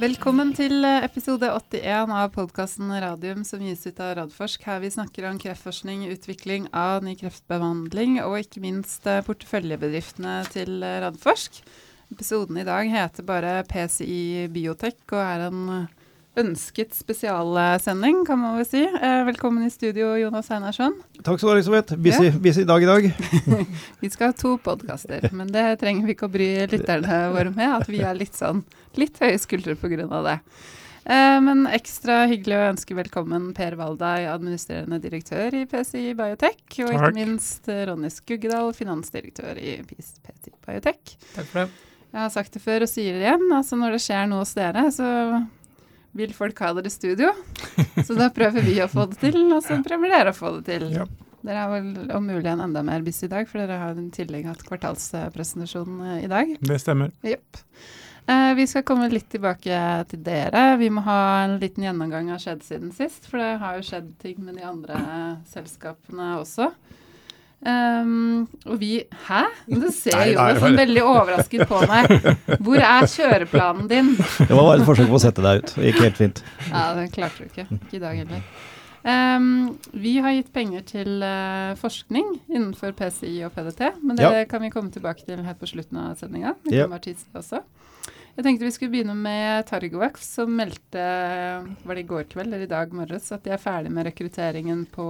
Velkommen til eh, episode 81 av podkasten Radium som gis ut av Radforsk. Her vi snakker om kreftforskning, utvikling av ny kreftbehandling og ikke minst eh, porteføljebedriftene til eh, Radforsk. Episoden i dag heter bare PCI Biotech og er en ønsket spesialsending, kan man vel si. Velkommen i studio, Jonas Einarsson. Takk skal du ha, Elisabeth. Busy, ja. busy dag i dag. vi skal ha to podkaster, men det trenger vi ikke å bry lytterne våre med. At vi er litt sånn litt høye skuldre pga. det. Eh, men ekstra hyggelig å ønske velkommen Per Valdai, administrerende direktør i PCI Biotech. Og ikke minst Ronny Skuggedal, finansdirektør i PCI Biotech. Takk for det. Jeg har sagt det før og sier det igjen. altså Når det skjer noe hos dere, så vil folk ha dere i studio. Så da prøver vi å få det til, og så prøver dere å få det til. Ja. Dere har vel om mulig en enda mer busy i dag, for dere har i tillegg hatt kvartalspresentasjon eh, i dag. Det stemmer. Yep. Eh, vi skal komme litt tilbake til dere. Vi må ha en liten gjennomgang av skjedd siden sist, for det har jo skjedd ting med de andre selskapene også. Um, og vi Hæ? Du ser nei, Jonas sånn veldig overrasket på meg. Hvor er kjøreplanen din? Det var bare et forsøk på å sette deg ut. Det gikk helt fint. Ja, det klarte du ikke. Ikke i dag heller. Um, vi har gitt penger til uh, forskning innenfor PCI og PDT, men det ja. kan vi komme tilbake til helt på slutten av sendinga. Det kan være også. Jeg tenkte vi skulle begynne med Targovax, som meldte var det i går kveld eller i dag morges at de er ferdig med rekrutteringen på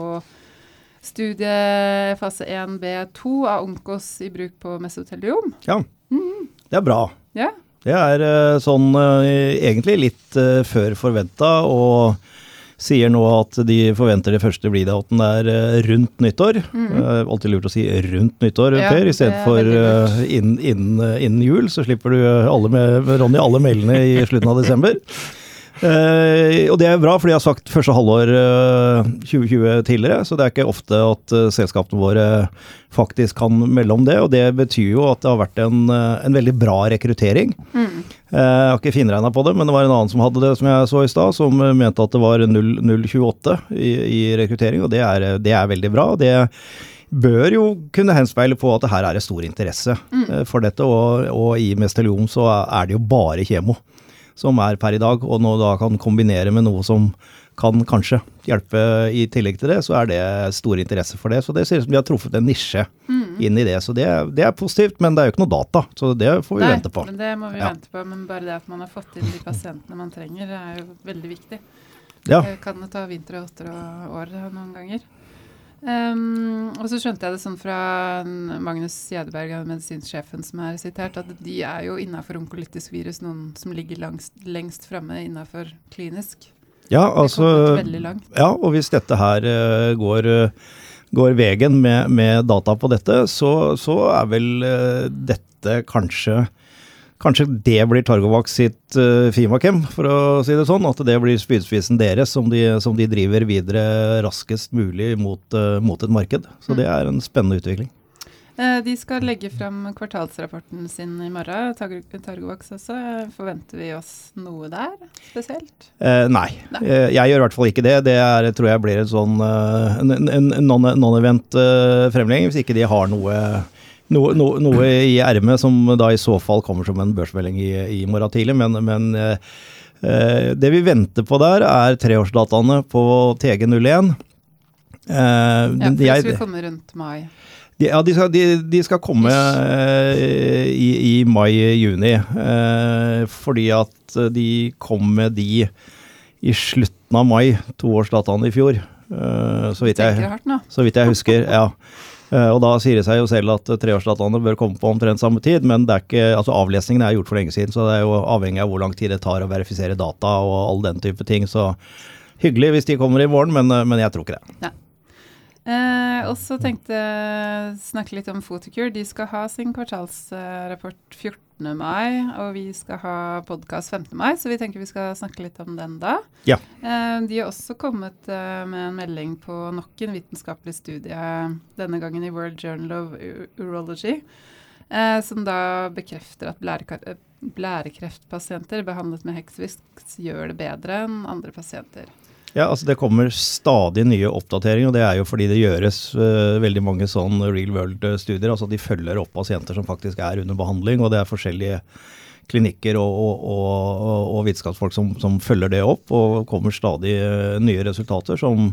studie fase 1B2 av Onkos i bruk på mesoteliom. Ja, mm. det er bra. Ja. Det er uh, sånn uh, egentlig litt uh, før forventa, og sier nå at de forventer det første bleedouten er rundt nyttår. Mm. alltid lurt å si rundt nyttår, ja, Per, istedenfor innen, inn, inn jul. Så slipper du alle med, Ronny alle mailene i slutten av desember. Uh, og det er bra, for de har sagt første halvår uh, eh, 2020 tidligere. Så det er ikke ofte at uh, selskapene våre faktisk kan melde om det. Og det betyr jo at det har vært en, en veldig bra rekruttering. Mm. jeg har ikke finregna på det, men det var en annen som hadde det, som jeg så i stad, som mente at det var 0,28 i, i, rekruttering, og det er, det er veldig bra. Det bør jo kunne henspeile på at det her er det stor interesse mm. for dette. Og, og i Mesteliom så er det jo bare kjemo som er per i dag, og nå da kan kombinere med noe som kan kanskje hjelpe i tillegg til det, så er det stor interesse for det. Så det ser ut som de har truffet en nisje mm. inn i det. Så det, det, er positivt, men det er jo ikke noe data, så det får vi Nei, vente på. Men det må vi ja. vente på, men bare det at man har fått inn de pasientene man trenger, er jo veldig viktig. Ja. Kan det ta vinter og åtter og år noen ganger. Um, og så skjønte jeg det sånn fra Magnus Gjedeberg, medisinsjefen som er sitert, at de er jo innafor onkolytisk virus noen som ligger langst, lengst framme innafor klinisk. Ja, altså, ja, og hvis dette her uh, går, uh, går veien med, med, data på dette, så, så er vel uh, dette kanskje Kanskje det blir Targovac sitt uh, Fimakem, for å si det sånn. At det blir spydspissen deres som de, som de, driver videre raskest mulig mot, uh, mot et marked. Så det er en spennende utvikling. Eh, de skal legge frem kvartalsrapporten sin i morgen, Targovax også. Forventer vi oss noe der spesielt? Eh, nei. nei. Jeg gjør i hvert fall ikke det. Det er, tror jeg blir en sånn non-event fremlegging, hvis ikke de har noe noe, noe, noe i ermet som da i så fall kommer som en børsmelding i, i morgen tidlig. Men, men eh, det vi venter på der, er treårsdataene på TG01. Eh, ja, for de skal komme rundt mai. De, ja, de skal, de, de skal komme eh, i, i mai-juni. Eh, fordi at de kom med de i slutten av mai, toårsdataene i fjor. Eh, så vidt, jeg, så vidt jeg husker. ja. Eh, og da sier det seg jo selv at treårsdataene bør komme på omtrent samme tid, men det er ikke, altså avlesningen er gjort for lenge siden, så det er jo avhengig av hvor lang tid det tar å verifisere data og all den type ting. Så hyggelig hvis de kommer i morgen, men, eh, men jeg tror ikke det. Ja. Eh, og så tenkte jeg snakke litt om Fotokur. De skal ha sin kvartalsrapport 14. mai, og vi skal ha podkast 15. mai, så vi tenker vi skal snakke litt om den da. Ja. Eh, de har også kommet eh, med en melding på nok en vitenskapelig studie, denne gangen i World Journal of Urology, eh, som da bekrefter at blærekreftpasienter behandlet med Hexvix gjør det bedre enn andre pasienter. Ja, altså Det kommer stadig nye oppdateringer, og det er jo fordi det gjøres uh, veldig mange sånn real world-studier. altså De følger opp pasienter som faktisk er under behandling, og det er forskjellige klinikker og, og, og, og vitenskapsfolk som, som, følger det opp, og kommer stadig nye resultater som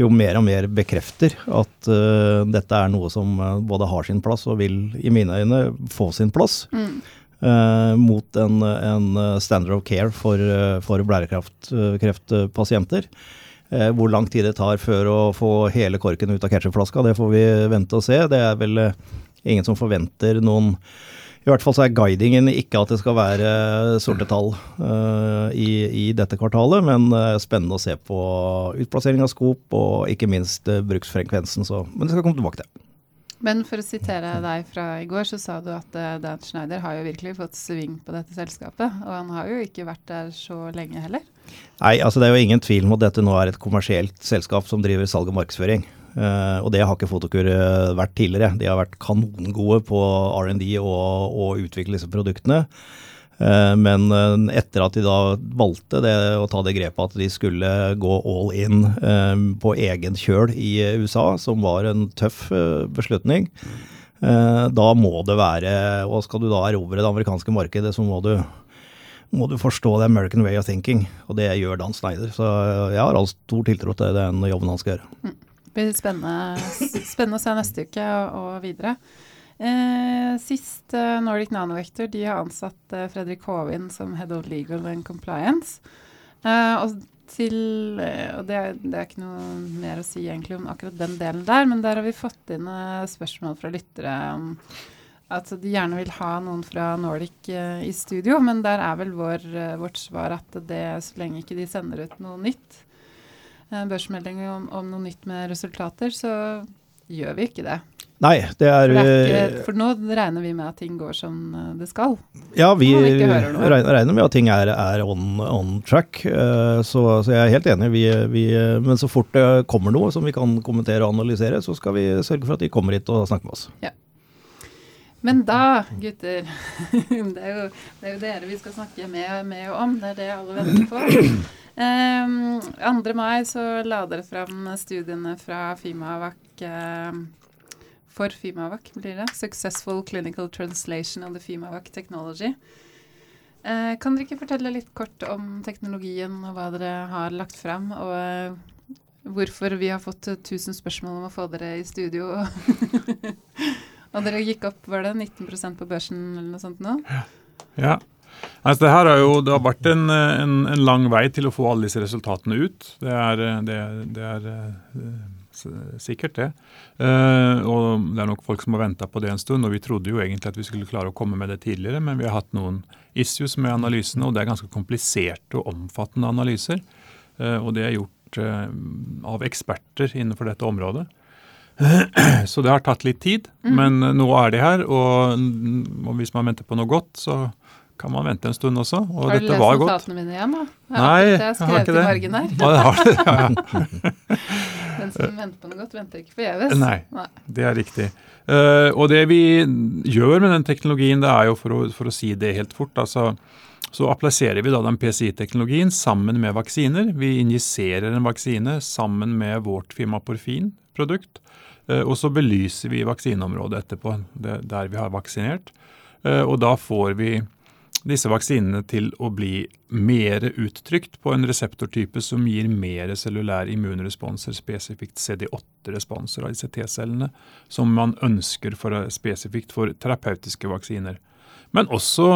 jo mer og mer bekrefter at uh, dette er noe som både har sin plass og vil, i mine øyne, få sin plass. Mm. Uh, mot en, en, standard of care for, for blærekreftpasienter. Eh, hvor lang tid det tar før å få hele korken ut av ketchupflaska, det får vi vente og se. Det er vel ingen som forventer noen i hvert fall så er guidingen ikke at det skal være sorte tall uh, i, i, dette kvartalet, men uh, spennende å se på utplassering av skop og ikke minst uh, bruksfrekvensen. Så, men det skal komme tilbake til. Men for å sitere deg fra i går, så sa du at Dan Schneider har jo virkelig fått sving på dette selskapet. Og han har jo ikke vært der så lenge heller. Nei, altså det er jo ingen tvil om at dette nå er et kommersielt selskap som driver salg og markedsføring. Uh, og det har ikke Fotokur uh, vært tidligere. De har vært kanongode på R&D og, og utvikle disse produktene. Uh, men etter at de da valgte det, å ta det grepet at de skulle gå all in på egen kjøl i USA, som var en tøff beslutning, da må det være Og skal du da erobre det amerikanske markedet, så må du må du forstå the American way of thinking, og det gjør Dan Snyder. Så jeg har all stor tiltro til den jobben han skal gjøre. Mm. Det blir spennende, spennende, å se neste uke og videre. Eh, sist eh, Nordic Nanovector de har ansatt eh, Fredrik Håvin som Head of Legal and Compliance. Eh, og til, eh, og det, det, er ikke noe mer å si egentlig om akkurat den delen der, men der har vi fått inn eh, spørsmål fra lyttere om at de gjerne vil ha noen fra Nordic i studio, men der er vel vår, vårt svar at det, så lenge ikke de sender ut noe nytt, børsmelding om, om, noe nytt med resultater, så gjør vi ikke det. Nei, det er, for, det er ikke, eh, for, nå regner vi med at ting går som eh, det skal. Ja, vi, vi regner med at ting er, er on, on, track. Uh, så, så, jeg er helt enig. Vi, vi, men så fort det kommer noe som vi kan kommentere og analysere, så skal vi sørge for at de kommer hit og snakker med oss. Ja. Men da, gutter det, er jo, det er jo dere vi skal snakke med, med om. Det er det alle venter på. Um, ehm, 2. mai så la dere fram studiene fra Fimavac uh, for Fimavac, blir det. 'Successful Clinical Translation of the Fimavac Technology'. Eh, kan dere ikke fortelle litt kort om teknologien og hva dere har lagt fram? Og uh, hvorfor vi har fått 1000 spørsmål om å få dere i studio? og dere gikk opp, var det 19% på børsen eller noe sånt nå? Ja. Altså, det, her har jo, det har vært en, en, en, lang vei til å få alle disse resultatene ut. Det er, det, det er uh, sikkert, det. Uh, og det er nok folk som har venta på det en stund. Og vi trodde jo egentlig at vi skulle klare å komme med det tidligere, men vi har hatt noen issues med analysene, og det er ganske kompliserte og omfattende analyser. Uh, og det er gjort av eksperter innenfor dette området. Så det har tatt litt tid, mm. men nå er de her. Og, og hvis man venter på noe godt, så kan man vente en stund også. Og har du lest notatene mine igjen, da? Jeg Nei, jeg har ikke det. Margen har det har det, ja, ja. Den som venter på noe godt, venter ikke forgjeves. Nei, Nei, det er riktig. Uh, og det vi gjør med den teknologien, det er jo for å, for å si det helt fort, altså så appliserer vi da den PCI-teknologien sammen med vaksiner. Vi injiserer en vaksine sammen med vårt Fimaporfin-produkt. Uh, og så belyser vi vaksineområdet etterpå, der vi har vaksinert. Uh, og da får vi disse vaksinene til å bli mer uttrykt på en reseptortype som gir mer cellulær immunresponser, spesifikt CD8-responser av disse T-cellene, som man ønsker for, spesifikt for terapeutiske vaksiner. Men også,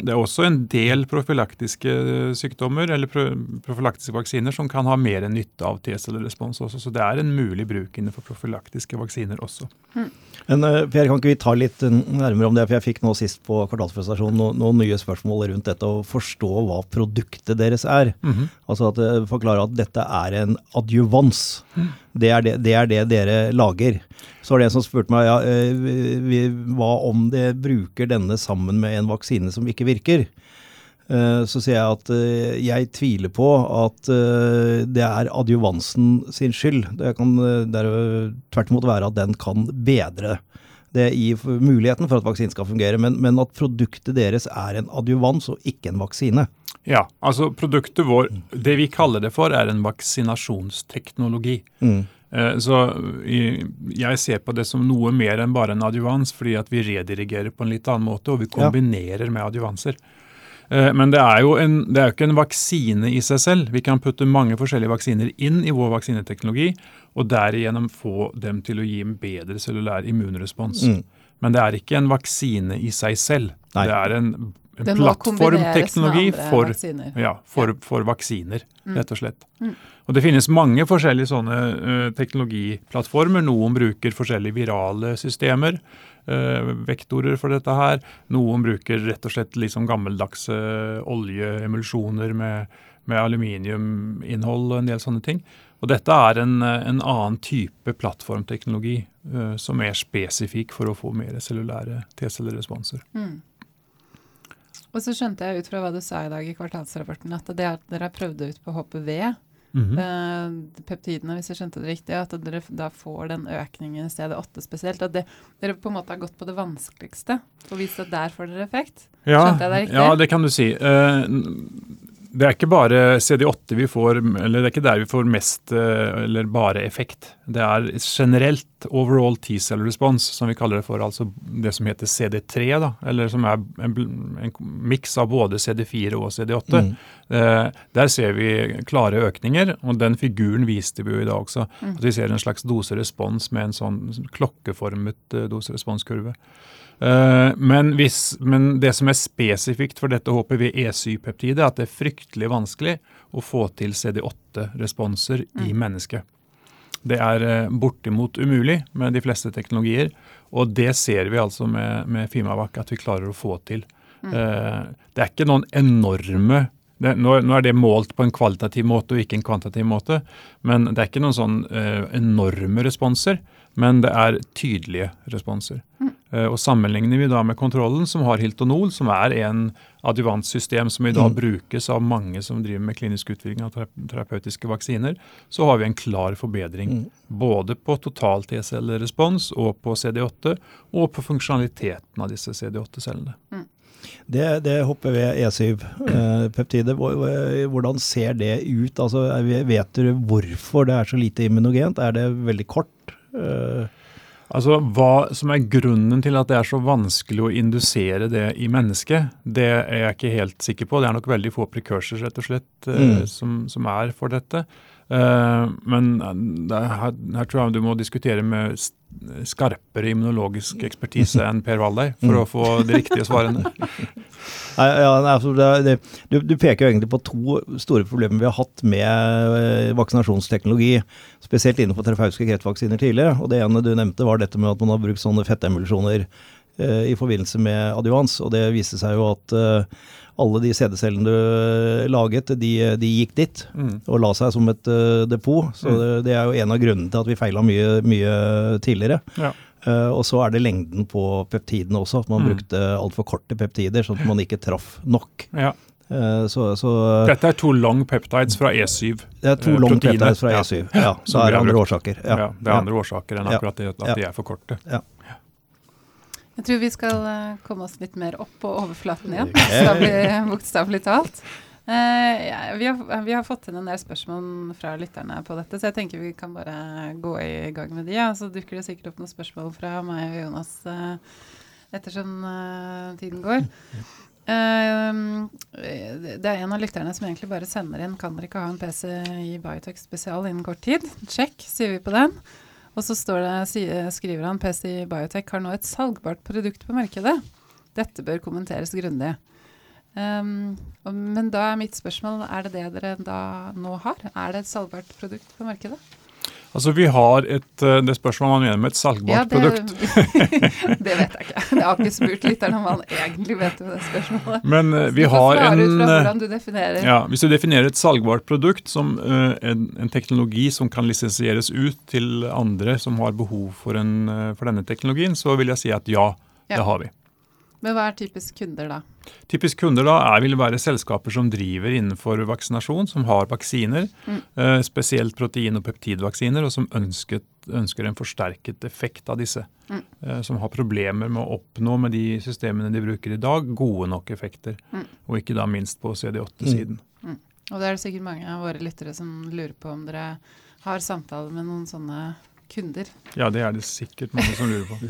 det er også en del profylaktiske sykdommer eller profylaktiske vaksiner som kan ha mer nytte av T-cellerespons også. Så det er en mulig bruk innenfor profylaktiske vaksiner også. Mm. Men eh, Per, kan ikke vi ta litt eh, nærmere om det? For jeg fikk nå sist på kvartalspresentasjonen noen, noen, nye spørsmål rundt dette å forstå hva produktet deres er. Mm -hmm. Altså at det Forklare at dette er en adjuvans. Mm. Det, er det, det, er det, dere lager. Så var det en som spurte meg ja, vi, hva om det bruker denne sammen med en vaksine som ikke virker. Eh, så sier jeg at eh, jeg tviler på at eh, det er adjuvansen sin skyld. Det kan tvert imot være at den kan bedre det gir muligheten for at vaksinen skal fungere, men, men, at produktet deres er en adjuvans og ikke en vaksine. Ja, altså produktet vår, det vi kaller det for, er en vaksinasjonsteknologi. Mm. Så jeg ser på det som noe mer enn bare en adjuvans, fordi at vi redirigerer på en litt annen måte, og vi kombinerer ja. med adjuvanser. Eh, men det er jo en, det er ikke en vaksine i seg selv. Vi kan putte mange forskjellige vaksiner inn i vår vaksineteknologi, og derigjennom få dem til å gi en bedre cellulær immunrespons. Mm. Men det er ikke en vaksine i seg selv. Nei. Det er en, en plattformteknologi for, ja, for, for, vaksiner, mm. rett og slett. Mm. Og Det finnes mange forskjellige sånne uh, teknologiplattformer. Noen bruker forskjellige virale systemer, uh, vektorer for dette her. Noen bruker rett og slett liksom gammeldagse oljeemulsjoner med, med aluminiuminnhold og en del sånne ting. Og Dette er en, en annen type plattformteknologi uh, som er spesifikk for å få mer cellulære T-celleresponser. Mm. Og så skjønte jeg ut fra hva du sa i dag i kvartalsrapporten, at det at dere har prøvd ut på HPV, Mm -hmm. peptidene, hvis jeg skjønte det riktig, at dere da får den økningen i stedet 8 spesielt. At det, dere på en måte har gått på det vanskeligste og vist at der får dere effekt. Ja, skjønte jeg det riktig? Ja, det kan du si. Uh, det er ikke bare CD8 vi får, eller det er ikke der vi får mest eh, eller bare effekt. Det er generelt overall T-cell response, som vi kaller det for. Altså det som heter CD3, da, eller som er en, en miks av både CD4 og CD8. Mm. Eh, der ser vi klare økninger, og den figuren viste vi jo i dag også. Mm. At vi ser en slags doserespons med en sånn klokkeformet eh, doseresponskurve. Eh, men, hvis, men, det som er spesifikt for dette HPV-E7-peptidet, er at det er fryktelig vanskelig å få til CD8-responser mm. i mennesket. Det er uh, bortimot umulig med de fleste teknologier, og det ser vi altså med, med Fimavac at vi klarer å få til. Mm. Uh, det er ikke noen enorme det, nå, nå, er det målt på en kvalitativ måte og ikke en kvantitativ måte, men det er ikke noen sånn enorme responser men det er tydelige responser. Mm. Uh, og Sammenligner vi da med kontrollen, som har Hiltonol, som er en adjuvantsystem som i dag mm. brukes av mange som driver med klinisk utvikling av terapeutiske vaksiner, så har vi en klar forbedring. Mm. Både på total T-cellerespons og på CD8, og på funksjonaliteten av disse CD8-cellene. Mm. Det, det HPV-E7-peptidet, eh, hvordan ser det ut? Altså, vet dere hvorfor det er så lite immunogent? Er det veldig kort? Uh, altså, Hva som er grunnen til at det er så vanskelig å indusere det i mennesket, det er jeg ikke helt sikker på. Det er nok veldig få precursors rett og slett, uh, mm. som, som, er for dette. Uh, men her, her, tror jeg du må diskutere med skarpere immunologisk ekspertise enn Per Valdei for mm. å få de riktige svarene. Ja, altså det, det, du, du, peker jo egentlig på to store problemer vi har hatt med eh, vaksinasjonsteknologi, spesielt innenfor terapeutiske kreftvaksiner tidligere. og Det ene du nevnte var dette med at man har brukt sånne fettemulsjoner eh, i forbindelse med adjuvans. og Det viste seg jo at eh, alle de CD-cellene du laget, de, de gikk dit mm. og la seg som et uh, depot. Så mm. det, det, er jo en av grunnene til at vi feila mye, mye tidligere. Ja. Uh, og så er det lengden på peptidene også. At man mm. brukte altfor korte peptider, sånn at man ikke traff nok. Ja. Uh, så, så, Dette er to long peptides fra E7. Det er to long peptides fra E7, ja. ja så er det andre årsaker. Ja. ja. det er andre årsaker enn akkurat det, at de er for korte. Ja. Jeg tror vi skal komme oss litt mer opp på overflaten igjen, bokstavelig talt. Uh, ja, vi, har, vi, har, fått inn en del spørsmål fra lytterne på dette, så jeg tenker vi kan bare gå i gang med de. Ja. Så dukker det sikkert opp noen spørsmål fra meg og Jonas uh, ettersom uh, tiden går. det er en av lytterne som egentlig bare sender inn 'Kan dere ikke ha en PC i Biotech spesial innen kort tid?' Sjekk, sier vi på den. Og så det, skriver han 'PC Biotech har nå et salgbart produkt på markedet'. Dette bør kommenteres grundig. Um, men da er mitt spørsmål, er det det dere da nå har? Er det et salgbart produkt på markedet? Altså Vi har et eh, det spørsmålet man mener med et salgbart ja, det, produkt. det vet jeg ikke. Jeg har ikke spurt lytteren om han egentlig vet det spørsmålet. Men uh, vi har en hvordan du. Ja, Hvis du definerer et salgbart produkt som uh, en, en, teknologi som kan lisensieres ut til andre som har behov for, en, uh, for denne teknologien, så vil jeg si at ja, ja. det har vi. Men hva er typisk kunder, da? Typisk kunder da er, vil være selskaper som driver innenfor vaksinasjon, som har vaksiner, mm. eh, spesielt protein- og peptidvaksiner, og som ønsket, ønsker en forsterket effekt av disse. Mm. Eh, som har problemer med å oppnå med de systemene de bruker i dag, gode nok effekter. Mm. Og ikke da minst på CD8-siden. Mm. Mm. Og det er det sikkert mange av våre lyttere som lurer på om dere har samtaler med noen sånne kunder. Ja, det er det sikkert mange som lurer på.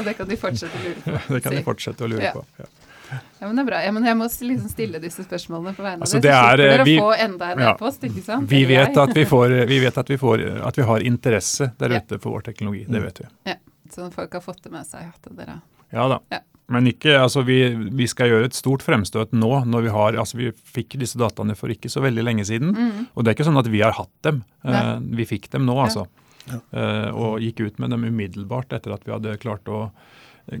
og det kan de fortsette å lure på. det kan de fortsette å lure ja. på. Ja. Ja, men det er bra. Ja, men jeg må liksom stille disse spørsmålene på vegne av altså, dere. Så slipper dere å få enda en e-post, ikke sant? Vi vet, at vi, får, vi vet at vi, får, at vi har interesse der ute for vår teknologi. Det vet vi. Ja, Så folk har fått det med seg at dere Ja da. Men ikke, altså vi, vi, skal gjøre et stort fremstøt nå. når Vi har, altså vi fikk disse dataene for ikke så veldig lenge siden. Mm. Og det er ikke sånn at vi har hatt dem. Uh, vi fikk dem nå, altså. Ja. Uh, og gikk ut med dem umiddelbart etter at vi hadde klart å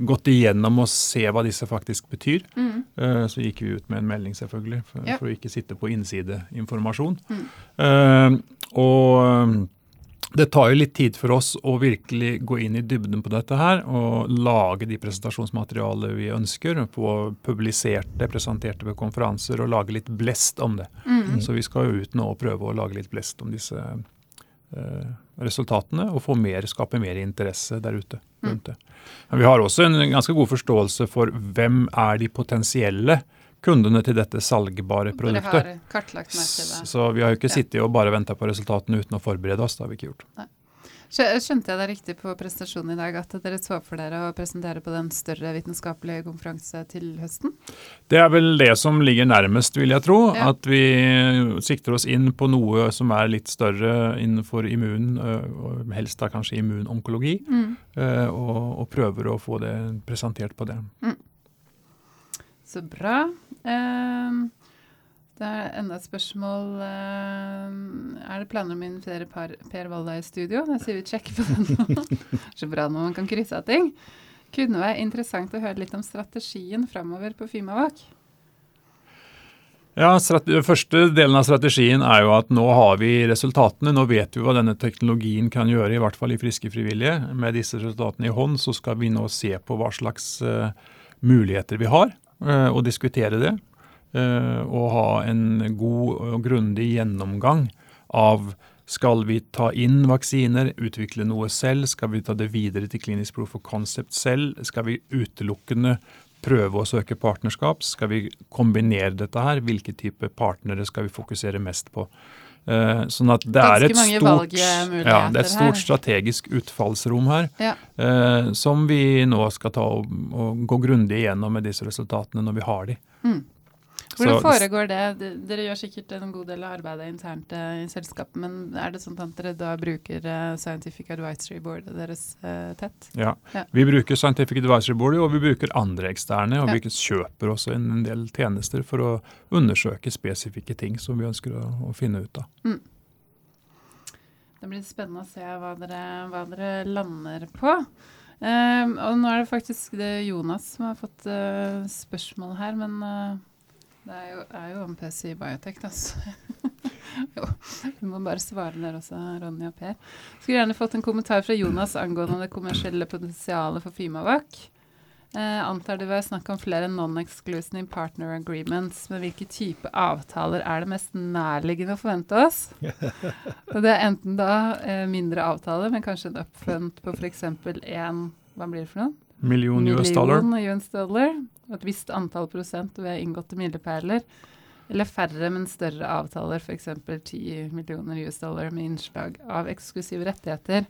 gått igjennom og se hva disse faktisk betyr. Mm. Uh, så gikk vi ut med en melding, selvfølgelig, for, ja. for å ikke sitte på innsideinformasjon. Mm. og det tar jo litt tid for oss å virkelig gå inn i dybden på dette her og lage de presentasjonsmaterialet vi ønsker. Få publisert det, presentert det ved konferanser og lage litt blest om det. Mm. Så vi skal jo ut nå og prøve å lage litt blest om disse eh, resultatene og få mer, skape mer interesse der ute. rundt det. Men vi har også en ganske god forståelse for hvem er de potensielle kundene til dette salgbare produktet. Har. Så vi har jo ikke ja. sittet og bare venta på resultatene uten å forberede oss. Det har vi ikke gjort. Nei. Skjønte jeg det riktig på presentasjonen i dag at dere så for dere å presentere på den større vitenskapelige konferanse til høsten? Det er vel det som ligger nærmest, vil jeg tro. Ja. At vi sikter oss inn på noe som er litt større innenfor immun, helst da kanskje immunonkologi, mm. og, og, prøver å få det presentert på det. Mm. Så bra. Uh, det er enda et spørsmål. Uh, er det planer om å invitere Per, per Walla i studio? Da sier vi check på den nå. Så bra når man kan krysse av ting. Kunne vært interessant å høre litt om strategien framover på Fimavak. Ja, Første delen av strategien er jo at nå har vi resultatene. Nå vet vi hva denne teknologien kan gjøre, i hvert fall i Friske frivillige. Med disse resultatene i hånd så skal vi nå se på hva slags uh, muligheter vi har. Eh, og diskutere det. Eh, og ha en god og grundig gjennomgang av skal vi ta inn vaksiner, utvikle noe selv? Skal vi ta det videre til klinisk proof of concept selv? Skal vi utelukkende prøve å søke partnerskap? Skal vi kombinere dette her? Hvilke type partnere skal vi fokusere mest på? Uh, sånn at det er, stort, ja, det er et stort, strategisk utfallsrom her, ja. uh, som vi nå skal ta og, og gå grundig igjennom med disse resultatene når vi har de. Mm. Hvordan foregår det? Dere gjør sikkert en god del av arbeidet internt uh, i selskapet, men er det sånn at dere da bruker uh, Scientific Advisory Board deres uh, tett? Ja. ja. vi bruker Scientific Advisory Board, og vi bruker andre eksterne. Og ja. vi kjøper også en, en, del tjenester for å undersøke spesifikke ting som vi ønsker å, å finne ut av. Mm. Det blir spennende å se hva dere, hva dere lander på. Um, og nå er det faktisk det Jonas som har fått spørsmål her, men det er jo, er jo en PC i Biotech, jo, vi må bare svare der også, Ronny og Per. Skulle gjerne fått en kommentar fra Jonas angående det kommersielle potensialet for Fimavac. Eh, antar det var snakk om flere non-exclusive partner agreements, men hvilke type avtaler er det mest nærliggende å forvente oss? Og det er enten da eh, mindre avtaler, men kanskje en upfront på f.eks. én Hva blir det for noe? Million US dollar. US dollar et visst antall prosent ved inngåtte milepæler. Eller færre, men større avtaler, f.eks. 10 millioner US dollar med innslag av eksklusive rettigheter.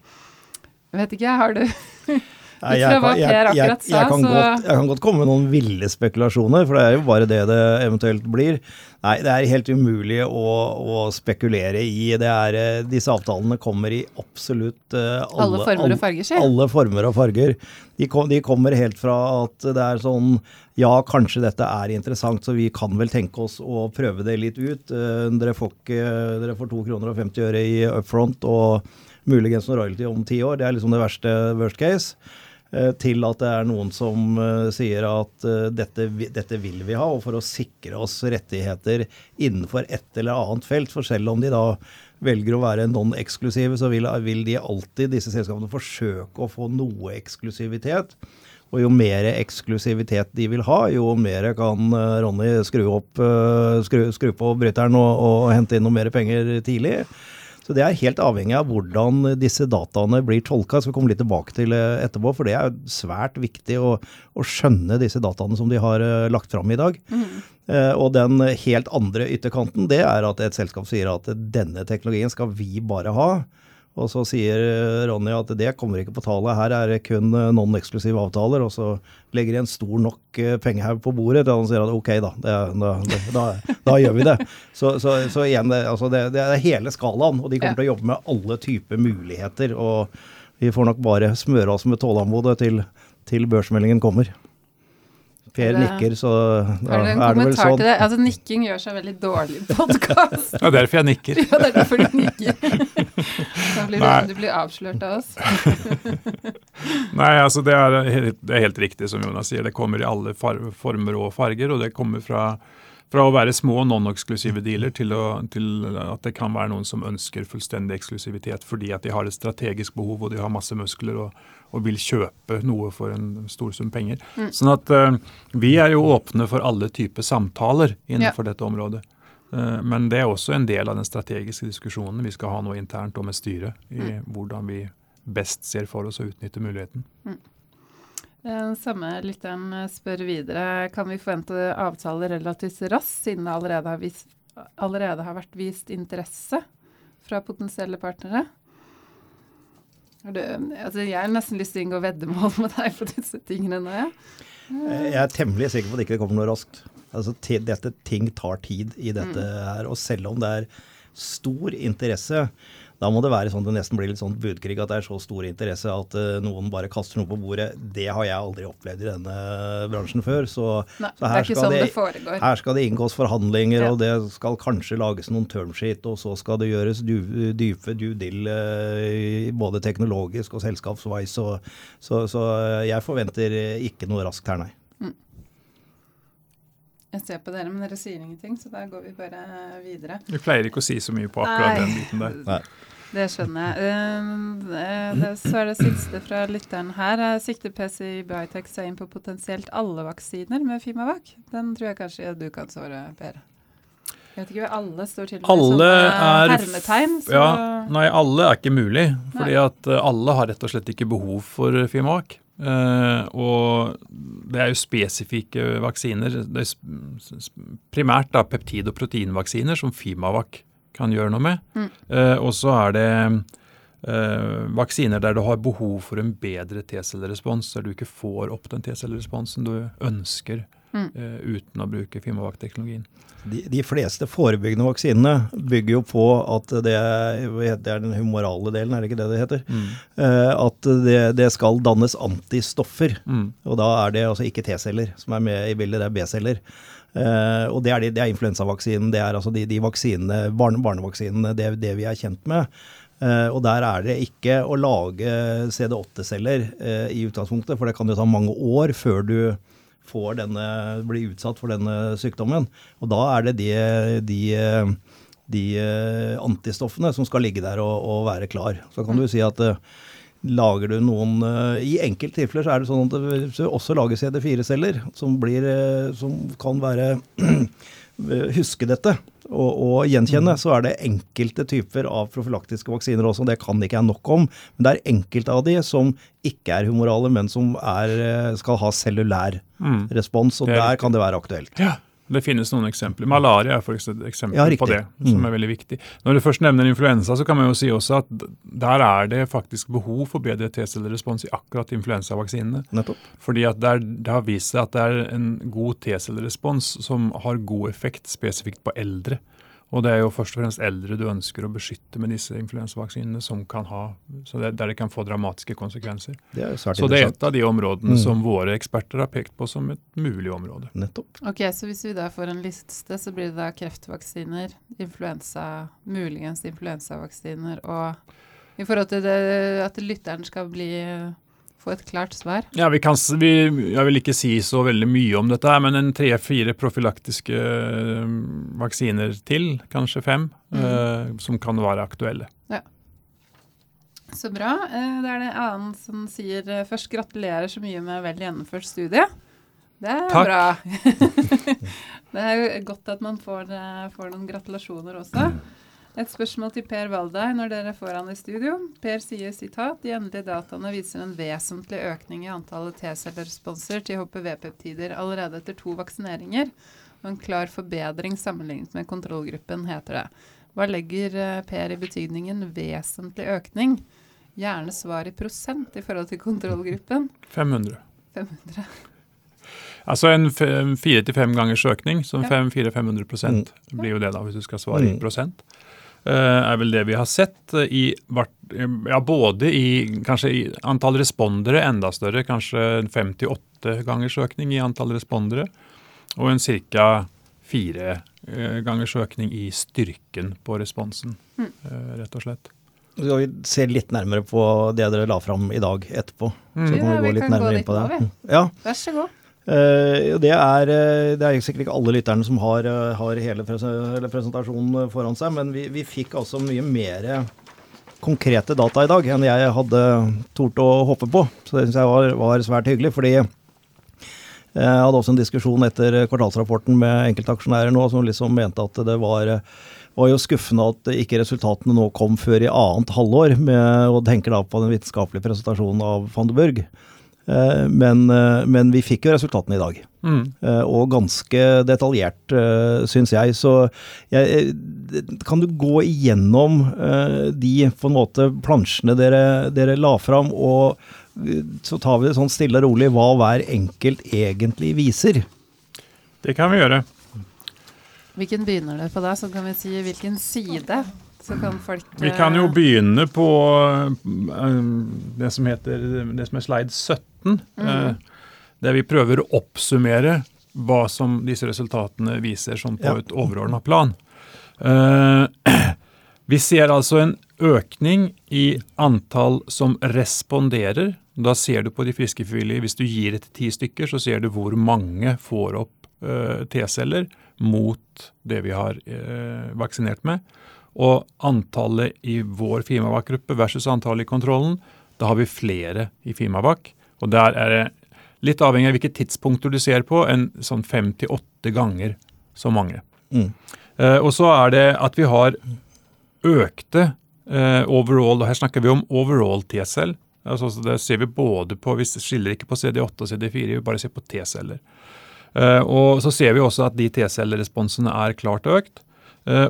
Jeg vet ikke, har du Jeg, kan, jeg, jeg, jeg, kan godt, jeg kan godt komme med noen ville spekulasjoner, for det er jo bare det det eventuelt blir. Nei, det er helt umulig å, å spekulere i. Det er, eh, disse avtalene kommer i absolutt uh, alle, alle, former og farger, sier alle former og farger. De, kom, de, kommer helt fra at det er sånn ja, kanskje dette er interessant, så vi kan vel tenke oss å prøve det litt ut. Uh, dere, får ikke, dere får 2 kroner og 50 øre i upfront og muligens noe royalty om ti år. Det er liksom det verste worst case. Eh, til at det er noen som uh, sier at uh, dette, dette, vil vi ha, og for å sikre oss rettigheter innenfor et eller annet felt. For selv om de da velger å være non-eksklusive, så vil, vil, de alltid, disse selskapene, forsøke å få noe eksklusivitet. Og jo mer eksklusivitet de vil ha, jo mer kan Ronny skru, opp, skru, skru på bryteren og, og hente inn noe mer penger tidlig. Så Så det er helt avhengig av hvordan disse dataene blir tolka. Skal vi komme litt tilbake til etterpå, for det er svært viktig å, å skjønne disse dataene som de har lagt fram i dag. Mm. Og den helt andre ytterkanten, det er at et selskap sier at denne teknologien skal vi bare ha. Og så sier Ronny at det kommer ikke på tale, her er det kun eh, non-eksklusive avtaler. Og så legger de en stor nok eh, pengehaug på bordet til han sier at ok, da, det, da, da, da, gjør vi det. Så, så, så igjen, det, altså det, det, er hele skalaen, og de kommer ja. til å jobbe med alle typer muligheter. Og vi får nok bare smøre oss med tålmodighet til, til børsmeldingen kommer. Per nikker, så da er det, en er det vel sånn. Til det? Altså, nikking gjør seg veldig dårlig i podkast. det er derfor jeg nikker. ja, det er derfor du nikker. da blir du, du blir avslørt av oss. Nei, altså det er, det er, helt riktig som Jonas sier. Det kommer i alle former og farger, og det kommer fra fra å være små non-eksklusive dealer til, å, til, at det kan være noen som ønsker fullstendig eksklusivitet fordi at de har et strategisk behov og de har masse muskler og, og vil kjøpe noe for en stor sum penger. Mm. Sånn at uh, vi er jo åpne for alle typer samtaler innenfor ja. dette området. Uh, men det er også en del av den strategiske diskusjonen vi skal ha nå internt og med styret i mm. hvordan vi best ser for oss å utnytte muligheten. Mm. Den samme lytteren spør videre kan vi forvente avtaler relativt raskt, siden det allerede har, vist, allerede har, vært vist interesse fra potensielle partnere. Du, altså jeg har nesten lyst til å inngå veddemål med deg på disse tingene nå. Ja. Jeg er temmelig sikker på at det ikke kommer noe raskt. Altså, dette, ting tar tid i dette mm. her. Og selv om det er stor interesse, da må det være sånn at det nesten blir litt sånn budkrig at det er så stor interesse at uh, noen bare kaster noe på bordet. Det har jeg aldri opplevd i denne bransjen før. Så, Nei, så her, skal sånn det, her, skal det, inngås forhandlinger, ja. og det skal kanskje lages noen termsheet, og så skal det gjøres dype due dill uh, både teknologisk og selskapsveis. Så, så, så, jeg forventer ikke noe raskt her, nei. Jeg ser på dere, men dere sier ingenting, så da går vi bare videre. Vi pleier ikke å si så mye på akkurat Nei. den biten der. Nei. Det skjønner jeg. Uh, så er det siste fra lytteren her. Sikter PCI Biotech seg inn på potensielt alle vaksiner med Fimavac? Den tror jeg kanskje du kan svare, Per. Jeg vet ikke, Alle står til med som hermetegn. Så. Ja, nei, alle er ikke mulig. Fordi nei. at eh, alle har rett og slett ikke behov for Fimavac. Uh, og det er jo spesifikke vaksiner. Det er primært da peptid- og proteinvaksiner som Fimavac kan gjøre noe med. Mm. Uh, og så er det uh, vaksiner der du har behov for en bedre T-cellerespons, der du ikke får opp den T-celleresponsen du ønsker mm. uh, uten å bruke firmavaktteknologien. De, de, fleste forebyggende vaksinene bygger jo på at det, det, er den humorale delen, er det ikke det det heter? Mm. at det, det, skal dannes antistoffer. Mm. Og da er det altså ikke T-celler som er med i bildet, det er B-celler. Uh, og det er, det er influensavaksinen, det er altså de, de vaksinene, barne, barnevaksinene, det, det vi er kjent med. Uh, og der er det ikke å lage CD8-celler uh, eh, i utgangspunktet, for det kan jo ta mange år før du denne, blir utsatt for denne sykdommen. Og da er det de, de, de antistoffene som skal ligge der og, og, være klar. Så kan du si at Lager du noen eh, I enkelte tilfeller så er det sånn at det også lager CD4-celler som, eh, som, kan være Huske dette og, og, gjenkjenne. Mm. Så er det enkelte typer av profylaktiske vaksiner også. Det kan ikke jeg nok om. Men det er enkelte av de som ikke er humorale, men som er, eh, skal ha cellulær mm. respons. Og der kan det være aktuelt. Ja. Det finnes noen eksempler. Malaria er for eksempel ja, på det, som mm. er veldig viktig. Når du først nevner influensa, så kan man jo si også at der er det faktisk behov for bedre T-cellerespons i akkurat influensavaksinene. Nettopp. Fordi at det, er, det, har vist seg at det er en god T-cellerespons som har god effekt spesifikt på eldre. Og det er jo først og fremst eldre du ønsker å beskytte med disse influensavaksinene, som kan ha, så det, der det kan få dramatiske konsekvenser. Det er så det er et av de områdene mm. som våre eksperter har pekt på som et mulig område. Nettopp. Ok, Så hvis vi da får en liste, så blir det da kreftvaksiner, influensa, muligens influensavaksiner og i forhold til det, at lytteren skal bli få et klart svar? Ja, vi kan, vi, Jeg vil ikke si så veldig mye om dette, men en tre-fire profylaktiske øh, vaksiner til, kanskje fem, mm. eh, som kan være aktuelle. Ja. Så bra. Uh, det er det annen som sier uh, først gratulerer så mye med vel gjennomført studie. Det er Takk. bra. det er jo godt at man får, får noen gratulasjoner også. Et spørsmål til Per Valdei når dere får han i studio. Per sier sitat de endelige dataene viser en vesentlig økning i antallet T-celleresponser til HPV-peptider allerede etter to vaksineringer, og en klar forbedring sammenlignet med kontrollgruppen, heter det. Hva legger eh, Per i betydningen vesentlig økning? Gjerne svar i prosent i forhold til kontrollgruppen. 500. 500. Altså en fire til fem gangers økning, så 400-500 mm. blir jo det da, hvis du skal svare i mm. prosent. Uh, er vel det vi har sett uh, i ja, både i kanskje i antall respondere enda større, kanskje fem til åtte gangers økning i antall respondere, og en ca. fire uh, gangers økning i styrken på responsen, mm. rett og slett. Så skal vi se litt nærmere på det dere la fram i dag etterpå. Mm. Så kan ja, vi gå litt nærmere inn på det. Ja. Vær så god. Uh, det, er, uh, det, er, sikkert ikke alle lytterne som har, uh, har hele, pres presentasjonen foran seg, men vi, vi, fikk altså mye mer konkrete data i dag enn jeg hadde tort å håpe på. Så det syns jeg var, var, svært hyggelig. fordi jeg hadde også en diskusjon etter kvartalsrapporten med enkeltaksjonærer nå som liksom mente at det var, var jo skuffende at ikke resultatene nå kom før i annet halvår, med, og tenker da på den vitenskapelige presentasjonen av van de Burg. Eh, men, eh, men, vi fikk jo resultatene i dag. Mm. Eh, og ganske detaljert, syns jeg. Så jeg, kan du gå igjennom de på en måte plansjene dere, dere la fram, og så tar vi det sånn stille og rolig hva hver enkelt egentlig viser? Det kan vi gjøre. Hvilken begynner det på da? Så kan vi si hvilken side så kan folk Vi kan jo begynne på det som heter det som er slide 17 2017, mm. Eh, der vi prøver å oppsummere hva som disse resultatene viser sånn på ja. et overordna plan. Uh, vi ser altså en økning i antall som responderer. Da ser du på de friske frivillige. Hvis du gir det til ti stykker, så ser du hvor mange får opp uh, T-celler mot det vi har vaksinert med. Og antallet i vår Fimavac-gruppe versus antallet i kontrollen, da har vi flere i Fimavac. Og der er det litt avhengig av hvilke tidspunkter du ser på, en sånn fem til åtte ganger så mange. Mm. Eh, og så er det at vi har økte eh, overall, og her snakker vi om overall T-cell. Altså, det ser vi både på, Vi skiller ikke på CD8 og CD4, vi bare ser på T-celler. Eh, og så ser vi også at de T-celleresponsene er klart økt.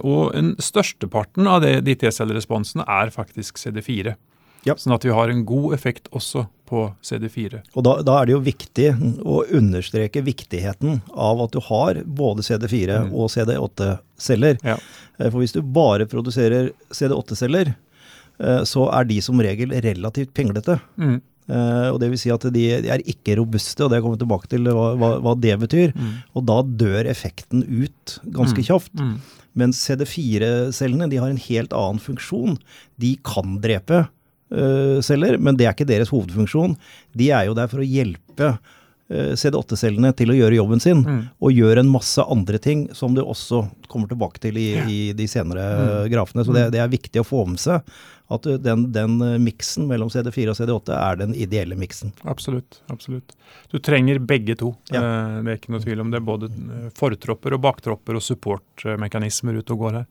og en størsteparten av det, de T-celleresponsene er faktisk CD4. Ja. Sånn at vi har en god effekt også på CD4. Og da, da, er det jo viktig å understreke viktigheten av at du har både CD4 mm. og CD8-celler. Ja. Eh, for hvis du bare produserer CD8-celler, eh, så er de som regel relativt pinglete. Mm. Uh, og det vil si at de, de, er ikke robuste, og det kommer tilbake til hva, hva, hva det betyr. Mm. Og da dør effekten ut ganske mm. kjapt. Mm. Mens CD4-cellene de har en helt annen funksjon. De kan drepe Eh, celler, men det er ikke deres hovedfunksjon. De er jo der for å hjelpe eh, CD8-cellene til å gjøre jobben sin, mm. og gjøre en masse andre ting som du også kommer tilbake til i, i de senere mm. grafene. Så det, mm. det, er viktig å få med seg at den, den miksen mellom CD4 og CD8 er den ideelle miksen. Absolutt. absolutt. Du trenger begge to. Ja. Eh, det er ikke noe tvil om det. Både fortropper og baktropper og supportmekanismer ute og går her.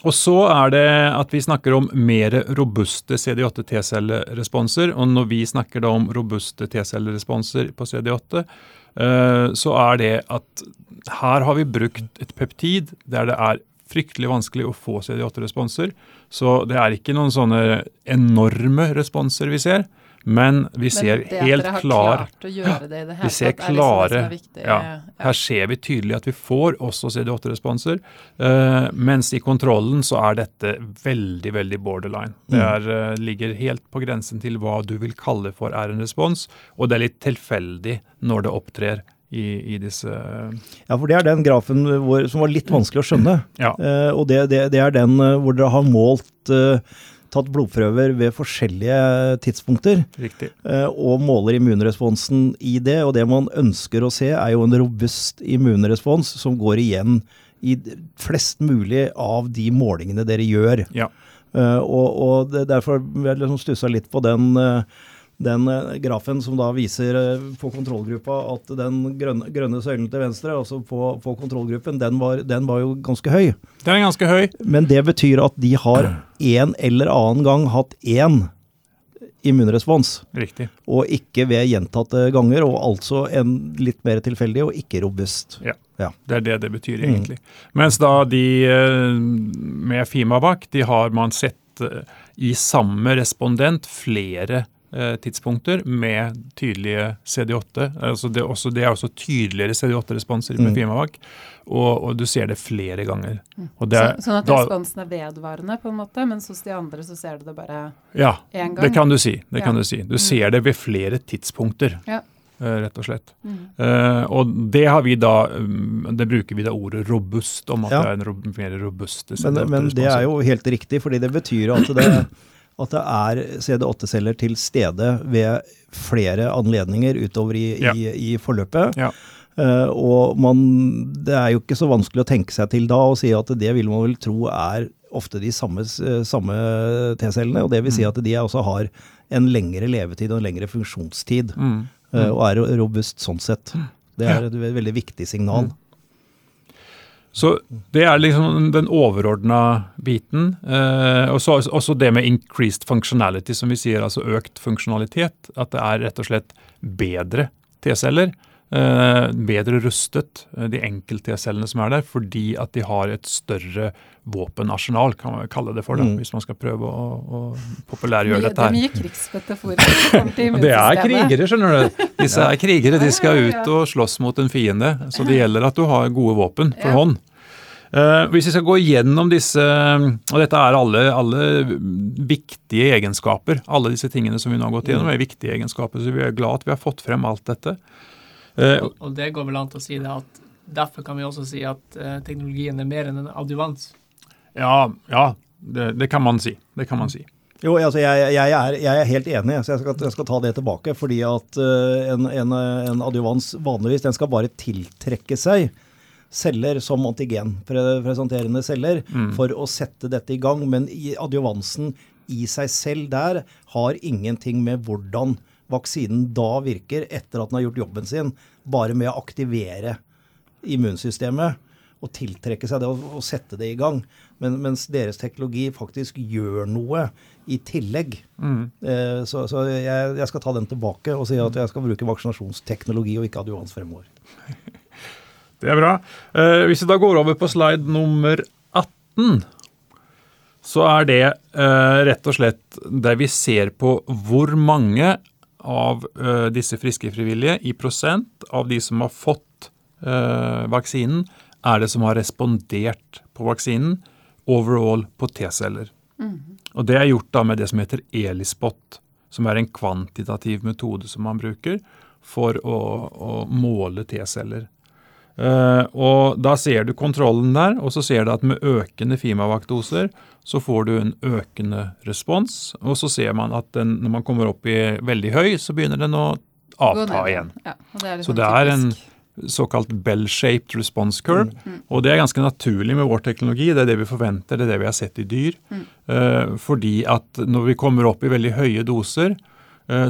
Og så er det at vi snakker om mer robuste CD8 T-celleresponser. Og når vi snakker da om robuste T-celleresponser på CD8, eh, så er det at her har vi brukt et peptid der det er fryktelig vanskelig å få CD8-responser. Så det er ikke noen sånne enorme responser vi ser. Men vi ser Men helt klar Vi ser liksom klare liksom ja, Her ser vi tydelig at vi får også CD8-responser. Uh, eh, mens i kontrollen så er dette veldig, veldig borderline. Det mm. er, uh, ligger helt på grensen til hva du vil kalle for er en respons, og det er litt tilfeldig når det opptrer i, i, disse Ja, for det er den grafen hvor, som var litt vanskelig å skjønne. Ja. Uh, og det, det, det, er den hvor dere har målt uh, tatt blodprøver ved forskjellige tidspunkter. Riktig. Eh, og måler immunresponsen i det. Og det man ønsker å se, er jo en robust immunrespons som går igjen i flest mulig av de målingene dere gjør. Ja. Uh, og, og det, derfor jeg liksom stussa litt på den, uh, den eh, grafen som da viser eh, på kontrollgruppa at den grønne, grønne søylen til venstre, altså på, på kontrollgruppen, den var, den var, jo ganske høy. Den er ganske høy. Men det betyr at de har en eller annen gang hatt én immunrespons. Riktig. Og ikke ved gjentatte ganger, og altså en litt mer tilfeldig og ikke robust. Ja. ja. Det er det det betyr, egentlig. Mm. Mens da de eh, med Fimavac, de har man sett i samme respondent flere Eh, tidspunkter med tydelige CD8. Altså det, også, det, er også tydeligere CD8-responser med mm. Fimavac, og, og, du ser det flere ganger. Mm. Er, så, sånn at da, responsen er vedvarende, på en måte, mens hos de andre så ser du det bare ja, én gang? Ja, det kan du si. Det ja. kan du si. Du mm. ser det ved flere tidspunkter. Ja. Uh, rett og slett. Mm. Uh, og det har vi da um, Det bruker vi da ordet robust om at ja. det er en mer robust Men, men det er jo helt riktig, fordi det betyr at det at det er CD8-celler til stede ved flere anledninger utover i, ja. i, i forløpet. Ja. Uh, og man, det er jo ikke så vanskelig å tenke seg til da og si at det vil man vel tro er ofte de samme, eh, samme T-cellene. og det vil si mm. at de også har en lengre levetid og en lengre funksjonstid. Mm. Uh, og er robust sånn sett. Mm. Det er et veldig viktig signal. Mm. Så det er liksom den overordna biten. Eh, og så også det med increased functionality, som vi sier, altså økt funksjonalitet. At det er rett og slett bedre T-celler. Eh, bedre rustet, eh, de enkelte-T-cellene som er der, fordi at de har et større våpenarsenal, kan man kalle det for det, mm. hvis man skal prøve å, å populærgjøre dette her. Det er mye krigsmetaforer. det er krigere, skjønner du. Disse er krigere, de skal ut og slåss mot en fiende. Så det gjelder at du har gode våpen for hånd. Uh, hvis vi skal gå gjennom disse, og dette er alle, alle, viktige egenskaper, alle disse tingene som vi nå har gått gjennom, er viktige egenskaper, så vi er glad at vi har fått frem alt dette. Uh, og, og, det går vel an til å si det at derfor kan vi også si at uh, teknologien er mer enn en adjuvans? Ja, ja det, det, kan man si. Det kan man si. Jo, altså jeg, jeg, er, jeg, er, helt enig, så jeg skal, jeg skal, ta det tilbake. Fordi at uh, en, en, en, adjuvans vanligvis den skal bare tiltrekke seg celler som antigenpresenterende celler mm. for å sette dette i gang. Men adjuvansen i seg selv der har ingenting med hvordan vaksinen da virker etter at den har gjort jobben sin, bare med å aktivere immunsystemet og tiltrekke seg det og, og sette det i gang. Men, mens deres teknologi faktisk gjør noe i tillegg. Mm. Eh, så, så jeg, jeg, skal ta den tilbake og si at jeg skal bruke vaksinasjonsteknologi og ikke adjuvans fremover. Det er bra. Eh, hvis vi da går over på slide nummer 18, så er det eh, rett og slett der vi ser på hvor mange av eh, disse friske frivillige i prosent av de som har fått eh, vaksinen, er det som har respondert på vaksinen overall på T-celler. Mm. Og Det er gjort da med det som heter ELISPOT, som er en kvantitativ metode som man bruker for å, å måle T-celler. Uh, og Da ser du kontrollen der, og så ser du at med økende Fimavac-doser så får du en økende respons. Og så ser man at den, når man kommer opp i veldig høy, så begynner den å avta igjen. Ja, det så det er en såkalt bell-shaped response curve. Mm. mm. Og det er ganske naturlig med vår teknologi. Det er det vi forventer, det er det vi har sett i dyr. Mm. Uh, fordi at når vi kommer opp i veldig høye doser,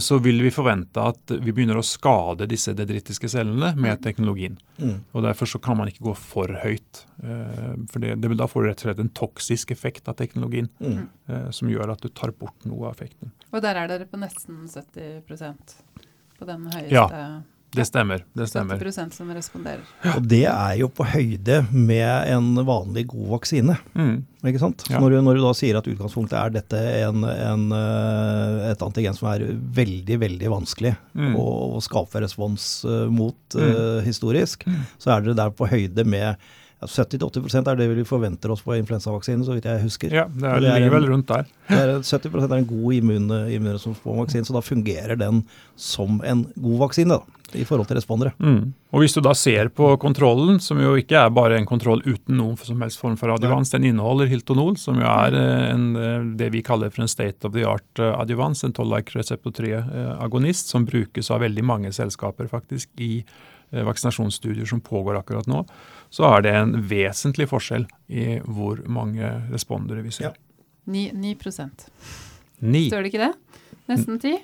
så vil vi forvente at vi begynner å skade disse dendritiske cellene med mm. teknologien. Mm. Og Derfor så kan man ikke gå for høyt. Uh, for det, det, Da får du rett og slett en toksisk effekt av teknologien mm. som gjør at du tar bort noe av effekten. Og der er dere på nesten 70% på den høyeste ja. Det stemmer. det stemmer. 70% som responderer. Og det er jo på høyde med en vanlig god vaksine. Mm. ikke sant? Ja. Når, du, når, du, da sier at utgangspunktet er dette en, en, eh, et antigen som er veldig veldig vanskelig mm. å, å, skape respons uh, mot mm. uh, historisk, mm. så er dere der på høyde med 70-80% er det vi forventer oss på influensavaksinen, så vidt jeg husker. Ja, det, er, det er vel rundt der. Er, 70% er en god immun, immunrespons på vaksinen, så da fungerer den som en god vaksine da, i forhold til respondere. Mm. Og Hvis du da ser på kontrollen, som jo ikke er bare en kontroll uten noen som helst form for adjuvans, den inneholder Hiltonol, som jo er eh, en, eh, det vi kaller for en state of the art eh, adjuvans, en toll-like reseptor 3-agonist, som brukes av veldig mange selskaper faktisk i vaksinasjonsstudier som pågår akkurat nå så er det en vesentlig forskjell i hvor mange respondere vi ser. Ja. 9, 9 Står det ikke det? Nesten 10?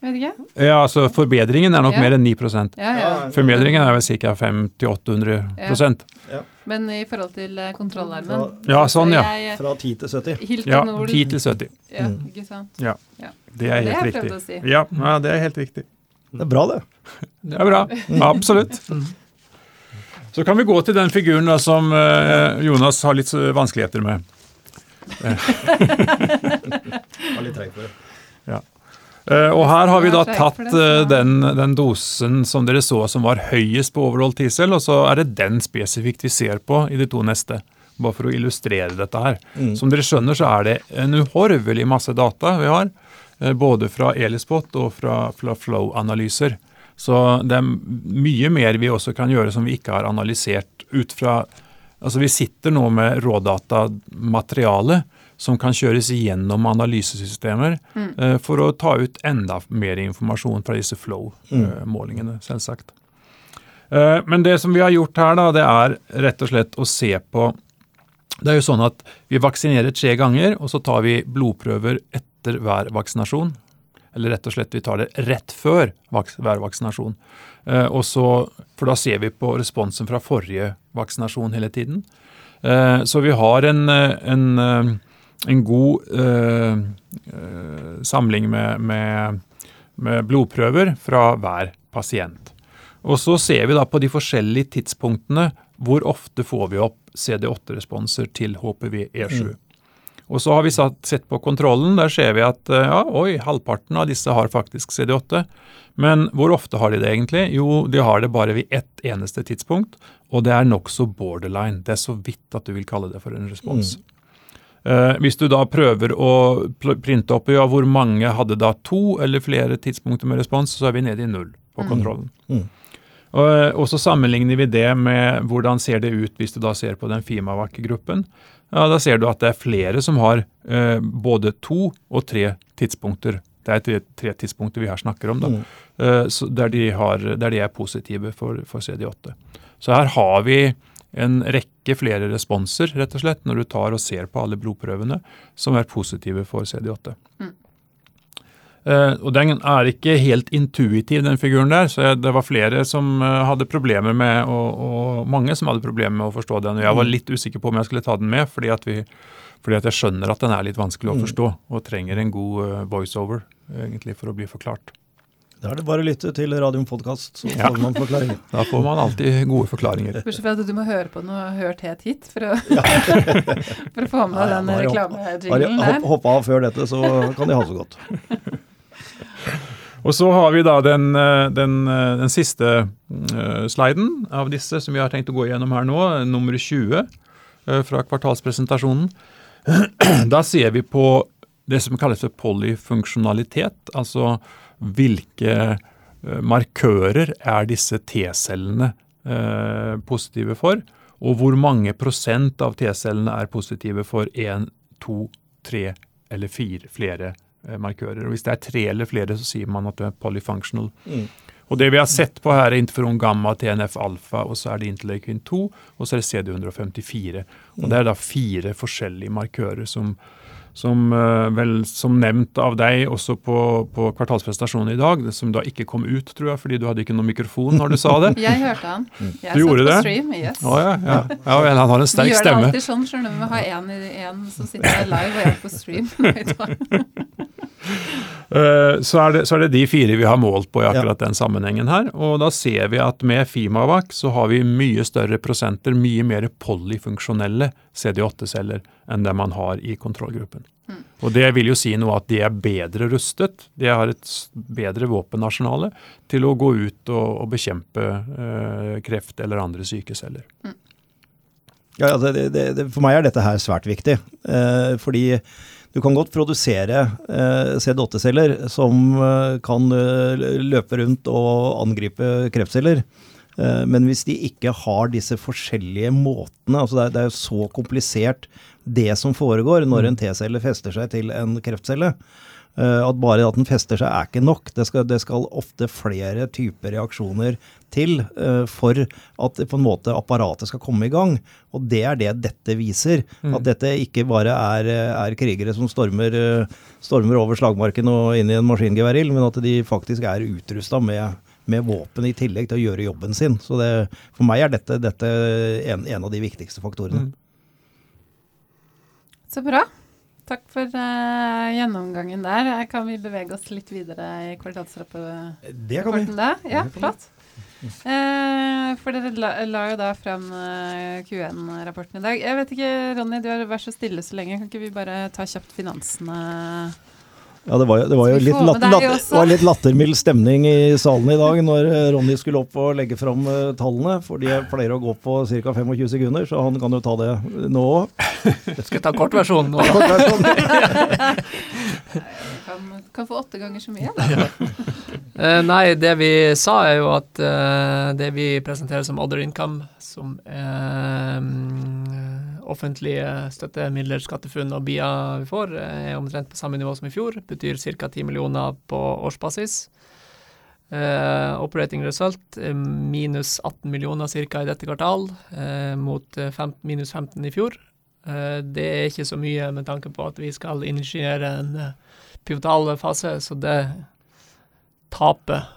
Vet ikke. Ja, altså Forbedringen er nok Ja. mer enn 9 Ja, ja. Forbedringen er vel ca. 500-800 Men i forhold til eh, kontrollarmen Ja, sånn, ja. Jeg, Fra 10 til 70. Hilton Ja, 10 til 70. Ja, Mm. ikke sant. Ja. Ja. Det er Det helt jeg riktig. å si. Ja, ja, det er helt riktig. Det er bra, det. Det er bra. Absolutt. Så kan vi gå til den figuren da som eh, Jonas har litt eh, vanskeligheter med. Var litt treig for det. Eh, og her har vi da tatt eh, den, den dosen som dere så som var høyest på overall T-cell, og så er det den spesifikt vi ser på i de to neste. Bare for å illustrere dette her. Mm. Som dere skjønner så er det en uhorvelig masse data vi har. eh, Både fra Elispot og fra, fra Flow-analyser. Så det er mye mer vi også kan gjøre som vi ikke har analysert ut fra Altså Vi sitter nå med rådatamateriale som kan kjøres igjennom analysesystemer eh, for å ta ut enda mer informasjon fra disse flow-målingene, selvsagt. Eh, men det som vi har gjort her, da, det er rett og slett å se på Det er jo sånn at vi vaksinerer tre ganger, og så tar vi blodprøver etter hver vaksinasjon. Eller rett og slett vi tar det rett før vaks hver vaksinasjon. Eh, og så, for da ser vi på responsen fra forrige vaksinasjon hele tiden. Eh, så vi har en, eh, en, eh, en god eh, eh, samling med, med, med blodprøver fra hver pasient. Og så ser vi da på de forskjellige tidspunktene hvor ofte får vi opp CD8-responser til HPV-E7. Og så har vi satt, sett på kontrollen. Der ser vi at eh, ja, oi, halvparten av disse har faktisk CD8. Men hvor ofte har de det egentlig? Jo, de har det bare ved ett eneste tidspunkt. Og det er nokså borderline. Det er så vidt at du vil kalle det for en respons. Eh, hvis du da prøver å printe opp ja, hvor mange hadde da to eller flere tidspunkter med respons, så er vi nede i null på kontrollen. Mm. Og, og så sammenligner vi det med hvordan ser det ut hvis du da ser på den Fimavac-gruppen. Ja, Da ser du at det er flere som har eh, både to og tre tidspunkter. Det er tre, tre tidspunkter vi her snakker om, da, Mm. eh, så der, de har, der de er positive for, for CD8. Så her har vi en rekke flere responser, rett og slett, når du tar og ser på alle blodprøvene, som er positive for CD8. Mm. Eh, og Den er ikke helt intuitiv, den figuren der. så jeg, Det var flere som eh, hadde problemer med, og, og mange som hadde problemer med å forstå den. og Jeg var litt usikker på om jeg skulle ta den med, fordi at, vi, fordi at jeg skjønner at den er litt vanskelig å forstå. Og trenger en god eh, voiceover egentlig for å bli forklart. Da er det bare å lytte til Radium Podcast, så Ja. får man forklaring. Da får man alltid gode forklaringer. Bortsett fra at du må høre på den og hørt helt hit for å, for å få med Ja, ja, den reklamejinglen der. hopp, hoppa av før dette, så kan de ha så godt. Og så har vi da den, eh, den, eh, den siste eh, sliden av disse som vi har tenkt å gå gjennom her nå, nummer 20 eh, fra kvartalspresentasjonen. Da ser vi på det som kalles for polyfunksjonalitet, altså hvilke eh, markører er disse T-cellene eh, positive for, og hvor mange prosent av T-cellene er positive for én, to, tre eller fire flere eh, markører. Og Hvis det er tre eller flere, så sier man at det er polyfunctional. Mm. Og Det vi har sett på her, er interferon gamma, TNF alfa, og så er det interleukin 2, og så er det CD154. Og Det er da fire forskjellige markører som, som eh, vel som nevnt av deg også på, på kvartalsprestasjonen i dag, det som da ikke kom ut, tror jeg, fordi du hadde ikke noen mikrofon når du sa det. Jeg hørte han. Jeg Du gjorde det? stream, yes. oh, ja, ja. ja vel, han har en sterk Vi sterk gjør det stemme. alltid sånn, skjønner du. Vi har én, en, som sitter live, og er på stream. Eh, Så er, det, så er det de fire vi har målt på i akkurat den sammenhengen her. Og da ser vi at med Fimavac så har vi mye større prosenter, mye mer polyfunksjonelle CD8-celler enn det man har i kontrollgruppen. Og det vil jo si noe at de er bedre rustet, de har et bedre våpenarsenale til å gå ut og, og bekjempe eh, kreft eller andre syke celler. Ja, altså det, det, det, for meg er dette her svært viktig. Eh, fordi du kan godt produsere eh, CD8-celler som eh, kan eh, løpe rundt og angripe kreftceller. Eh, men hvis de ikke har disse forskjellige måtene altså det, er, det er jo så komplisert det som foregår når en T-celle fester seg til en kreftcelle. Uh, at bare at den fester seg er ikke nok. Det skal, det skal ofte flere typer reaksjoner til uh, for at på en måte apparatet skal komme i gang. Og det er det dette viser. Mm. At dette ikke bare er, er krigere som stormer, uh, stormer, over slagmarken og inn i en maskingeværild, men at de faktisk er utrusta med, med, våpen i tillegg til å gjøre jobben sin. Så det, for meg er dette, dette en, en, av de viktigste faktorene. Mm. Så bra. Takk for uh, gjennomgangen der. Kan vi bevege oss litt videre i kvalitetsrapporten? Det kan vi. Da? Ja, flott. Uh, for dere la, la, jo da fram uh, Q1-rapporten i dag. Jeg vet ikke, Ronny, du har vært så stille så lenge. Kan ikke vi bare ta kjapt finansene? Ja, det var, det var jo litt, latter, latter, litt lattermild stemning i salen i dag når eh, Ronny skulle opp og legge fram uh, tallene. For de pleier å gå på ca. 25 sekunder, så han kan jo ta det nå òg. Skal jeg ta kortversjonen nå? Kort kan, kan få åtte ganger så mye, da. uh, nei, det vi sa er jo at uh, det vi presenterer som other income, som er offentlige støttemidler, SkatteFUNN og BIA vi får, er omtrent på samme nivå som i fjor. Betyr ca. 10 millioner på årsbasis. Uh, operating result minus 18 millioner ca. i dette kvartal, uh, mot 15, minus 15 i fjor. Uh, det er ikke så mye med tanke på at vi skal initiere en pivotal fase, så det tapet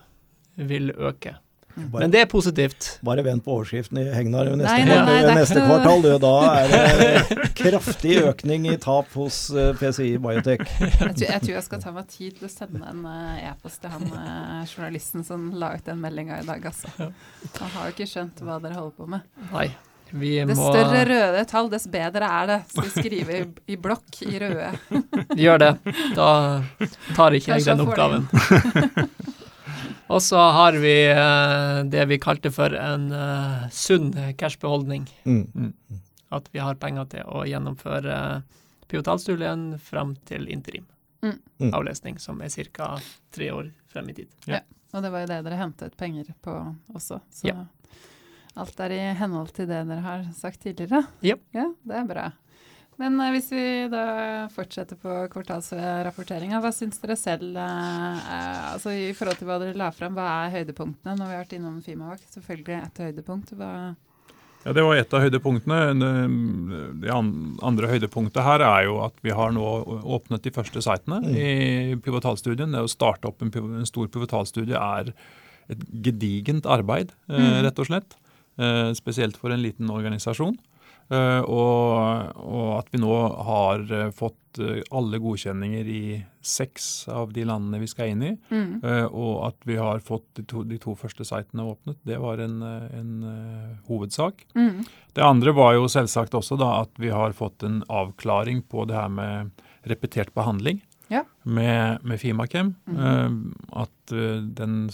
vil øke. Bare, Men det er positivt. Bare vent på overskriften i Hegnar neste, nei, nei, nei, neste kvartal. Du, da er det kraftig økning i tap hos eh, PCI Biotech. Jeg tror, jeg tror, jeg skal ta meg tid til å sende en uh, e-post til han uh, journalisten som la ut den meldinga i dag, altså. Han har jo ikke skjønt hva dere holder på med. Nei. Vi dess må... større røde tall, dess bedre er det. Skal vi skrive i, i blokk i røde. Gjør det. Da tar ikke jeg den oppgaven. Og så har vi uh, det vi kalte for en uh, sunn cashbeholdning. Mm. Mm. At vi har penger til å gjennomføre uh, pivotalstudien fram til interim. Mm. mm. Avlesning, som er ca. tre år frem i tid. Ja. ja. Og det var jo det dere hentet penger på også. Så ja. alt er i henhold til det dere har sagt tidligere. Ja. ja det er bra. Men uh, hvis vi da fortsetter på kvartalsrapporteringa, hva syns dere selv uh, altså I forhold til hva dere la fram, hva er høydepunktene? Når vi har vært innom Fimavak, selvfølgelig et høydepunkt. Hva ja, Det var et av høydepunktene. Det andre høydepunktet her er jo at vi har nå åpnet de første sitene mm. i pivotalstudien. Det å starte opp en, en stor pivotalstudie er et gedigent arbeid, mm. rett og slett. Spesielt for en liten organisasjon. Uh, og, og, at vi nå har uh, fått uh, alle godkjenninger i seks av de landene vi skal inn i. Mm. og at vi har fått de to, de to, første sitene åpnet, det var en, en hovedsak. Mm. Det andre var jo selvsagt også da at vi har fått en avklaring på det her med repetert behandling ja. med, med Fimakem. Mm. at den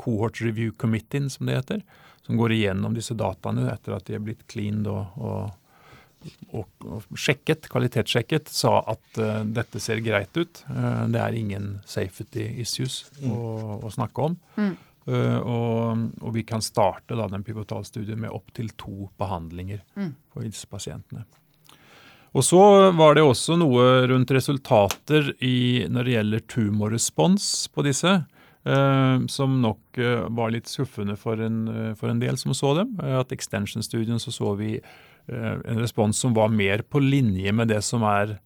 cohort review committee, som det heter, som går igjennom disse dataene etter at de er blitt cleaned og, og, og, og sjekket, kvalitetssjekket, sa at uh, dette ser greit ut. Uh, det er ingen safety issues mm. å, å, snakke om. Mm. Uh, og, vi kan starte da, den pivotalstudien med opptil to behandlinger mm. for disse pasientene. Og så var det også noe rundt resultater i, når det gjelder tumorrespons på disse. Uh, som nok uh, var litt skuffende for en, uh, for en, del som så dem. at Extension-studien så så vi en respons som var mer på linje med det som er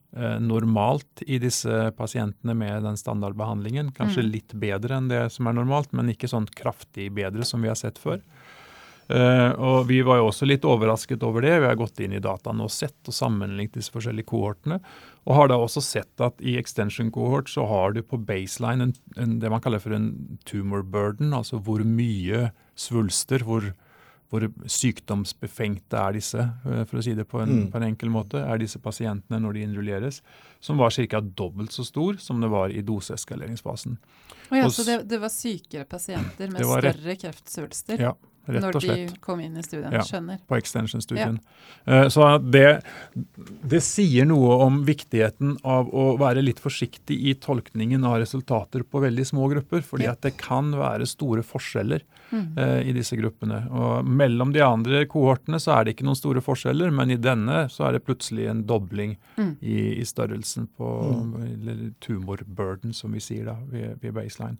normalt i disse pasientene med den standardbehandlingen. Kanskje mm. litt bedre enn det som er normalt, men ikke sånn kraftig bedre som vi har sett før. Uh, og Vi var jo også litt overrasket over det. Vi har gått inn i dataene og sett og sammenlignet disse forskjellige kohortene. Og har da også sett at i extension kohort så har du på baseline en, en, det man kaller for en tumor burden, altså hvor mye svulster, hvor, hvor sykdomsbefengte er disse, uh, for å si det på en, mm. på en, enkel måte, er disse pasientene når de innrulleres, som var ca. dobbelt så stor som det var i doseeskaleringsfasen. Oh ja, så det, det, var sykere pasienter med større kreftsvulster? Ja. Rett og slett. Når de kom inn i studien, ja, skjønner. På extension-studien. Ja. Uh, så det, det, sier noe om viktigheten av å være litt forsiktig i tolkningen av resultater på veldig små grupper. fordi at det kan være store forskjeller mm. uh, i disse gruppene. Og mellom de andre kohortene så er det ikke noen store forskjeller, men i denne så er det plutselig en dobling mm. i, i, størrelsen på mm. eller tumorburden, som vi sier da, ved, ved baseline.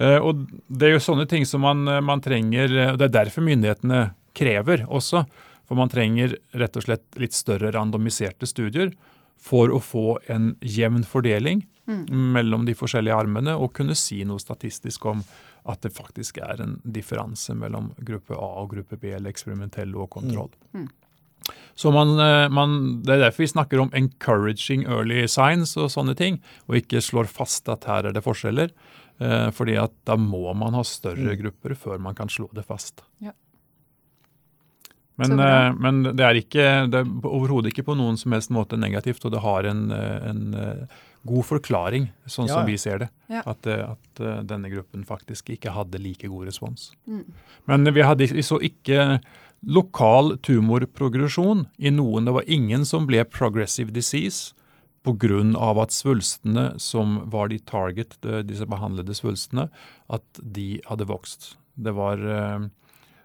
Eh, og Det er jo sånne ting som man, eh, man trenger og Det er derfor myndighetene krever også. For man trenger rett og slett litt større randomiserte studier for å få en jevn fordeling mm. mellom de forskjellige armene og kunne si noe statistisk om at det faktisk er en differanse mellom gruppe A og gruppe B, eller eksperimentell og kontroll. Mm. Mm. Så man, man, Det er derfor vi snakker om 'encouraging early science' og sånne ting, og ikke slår fast at her er det forskjeller. Eh, fordi at da må man ha større mm. grupper før man kan slå det fast. Ja. Men, eh, men, det er, ikke, det er overhodet ikke på noen som helst måte negativt, og det har en, eh, en god forklaring, sånn ja. som vi ser det. Ja. At, at, denne gruppen faktisk ikke hadde like god respons. Mm. Men vi, hadde, vi så ikke lokal tumorprogresjon i noen. Det var ingen som ble progressive disease pga. at svulstene som var de target, disse behandlede svulstene, at de hadde vokst. Det var eh,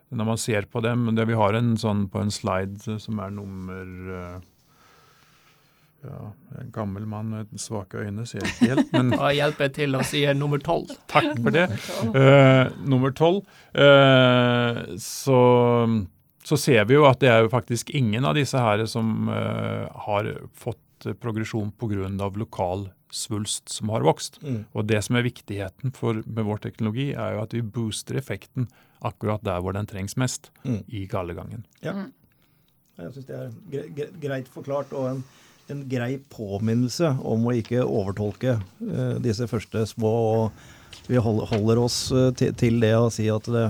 Når man ser på dem det Vi har en sånn på en slide som er nummer eh, ja, En gammel mann med svake øyne, ser ikke helt. Men Da hjelper jeg til å si nummer tolv. Takk for det. Uh, nummer tolv. Uh, så, så, ser vi jo at det er jo faktisk ingen av disse her som uh, har fått progresjon pga. lokal svulst som har vokst. Mm. Og Det som er viktigheten for, med vår teknologi, er jo at vi booster effekten akkurat der hvor den trengs mest, mm. i gallegangen. Ja. Mm. Jeg syns det er greit forklart og en, en, grei påminnelse om å ikke overtolke uh, disse første små. og Vi holder oss uh, til, til, det å si at det,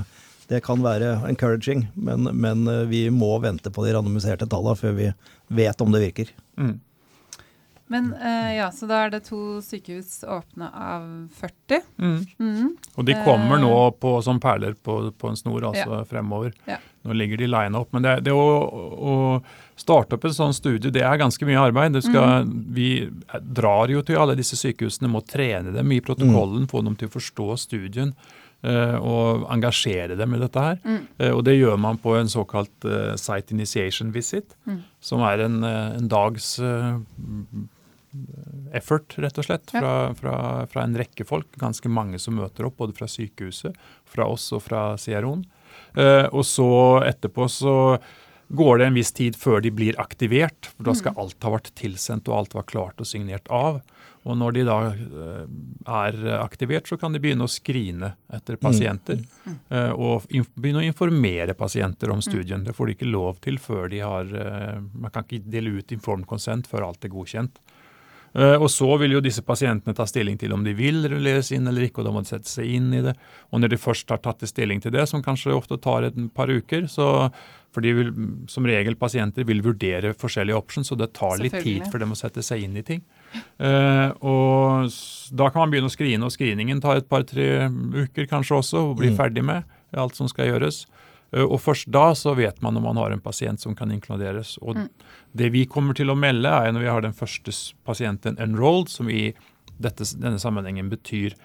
det kan være encouraging, men, men vi må vente på de randomiserte tallene før vi vet om det virker. Mm. Men uh, ja, så da er det to sykehus åpne av 40. Mm. Mm. Og de kommer nå eh. på, som perler på, på en snor altså ja. fremover. Ja. Nå ligger de line opp. Men det, det å, å, starte opp en sånn studie, det er ganske mye arbeid. Skal, mm. Vi drar jo til alle disse sykehusene, må trene dem i protokollen, mm. få dem til å forstå studien. Uh, og engasjere dem i dette her. Mm. Og det gjør man på en såkalt uh, site initiation visit, mm. som er en, en dags effort, rett og slett, fra, fra, fra, en rekke folk. Ganske mange som møter opp, både fra sykehuset, fra oss og fra CRO-en. Eh, og så etterpå så går det en viss tid før de blir aktivert. for Da skal mm. alt ha vært tilsendt og alt var klart og signert av. Og når de da eh, er aktivert, så kan de begynne å skrine etter pasienter. Mm. Uh, og begynne å informere pasienter om studien. Det får de ikke lov til før de har uh, Man kan ikke dele ut informed consent før alt er godkjent. Eh, og Så vil jo disse pasientene ta stilling til om de vil rulleres inn eller ikke, og da må de sette seg inn i det. Og Når de først har tatt stilling til det, som kanskje ofte tar et par uker, så fordi vil, som regel pasienter vil vurdere forskjellige options, og det tar litt tid for dem å sette seg inn i ting. Uh, og Da kan man begynne å skrine, og screeningen tar et par-tre uker kanskje også, og bli mm. ferdig med alt som skal gjøres. Eh, og først da så vet man om man har en pasient som kan inkluderes. Og mm. det vi kommer til å melde, er når vi har den første pasienten enrolled, som i dette, denne sammenhengen betyr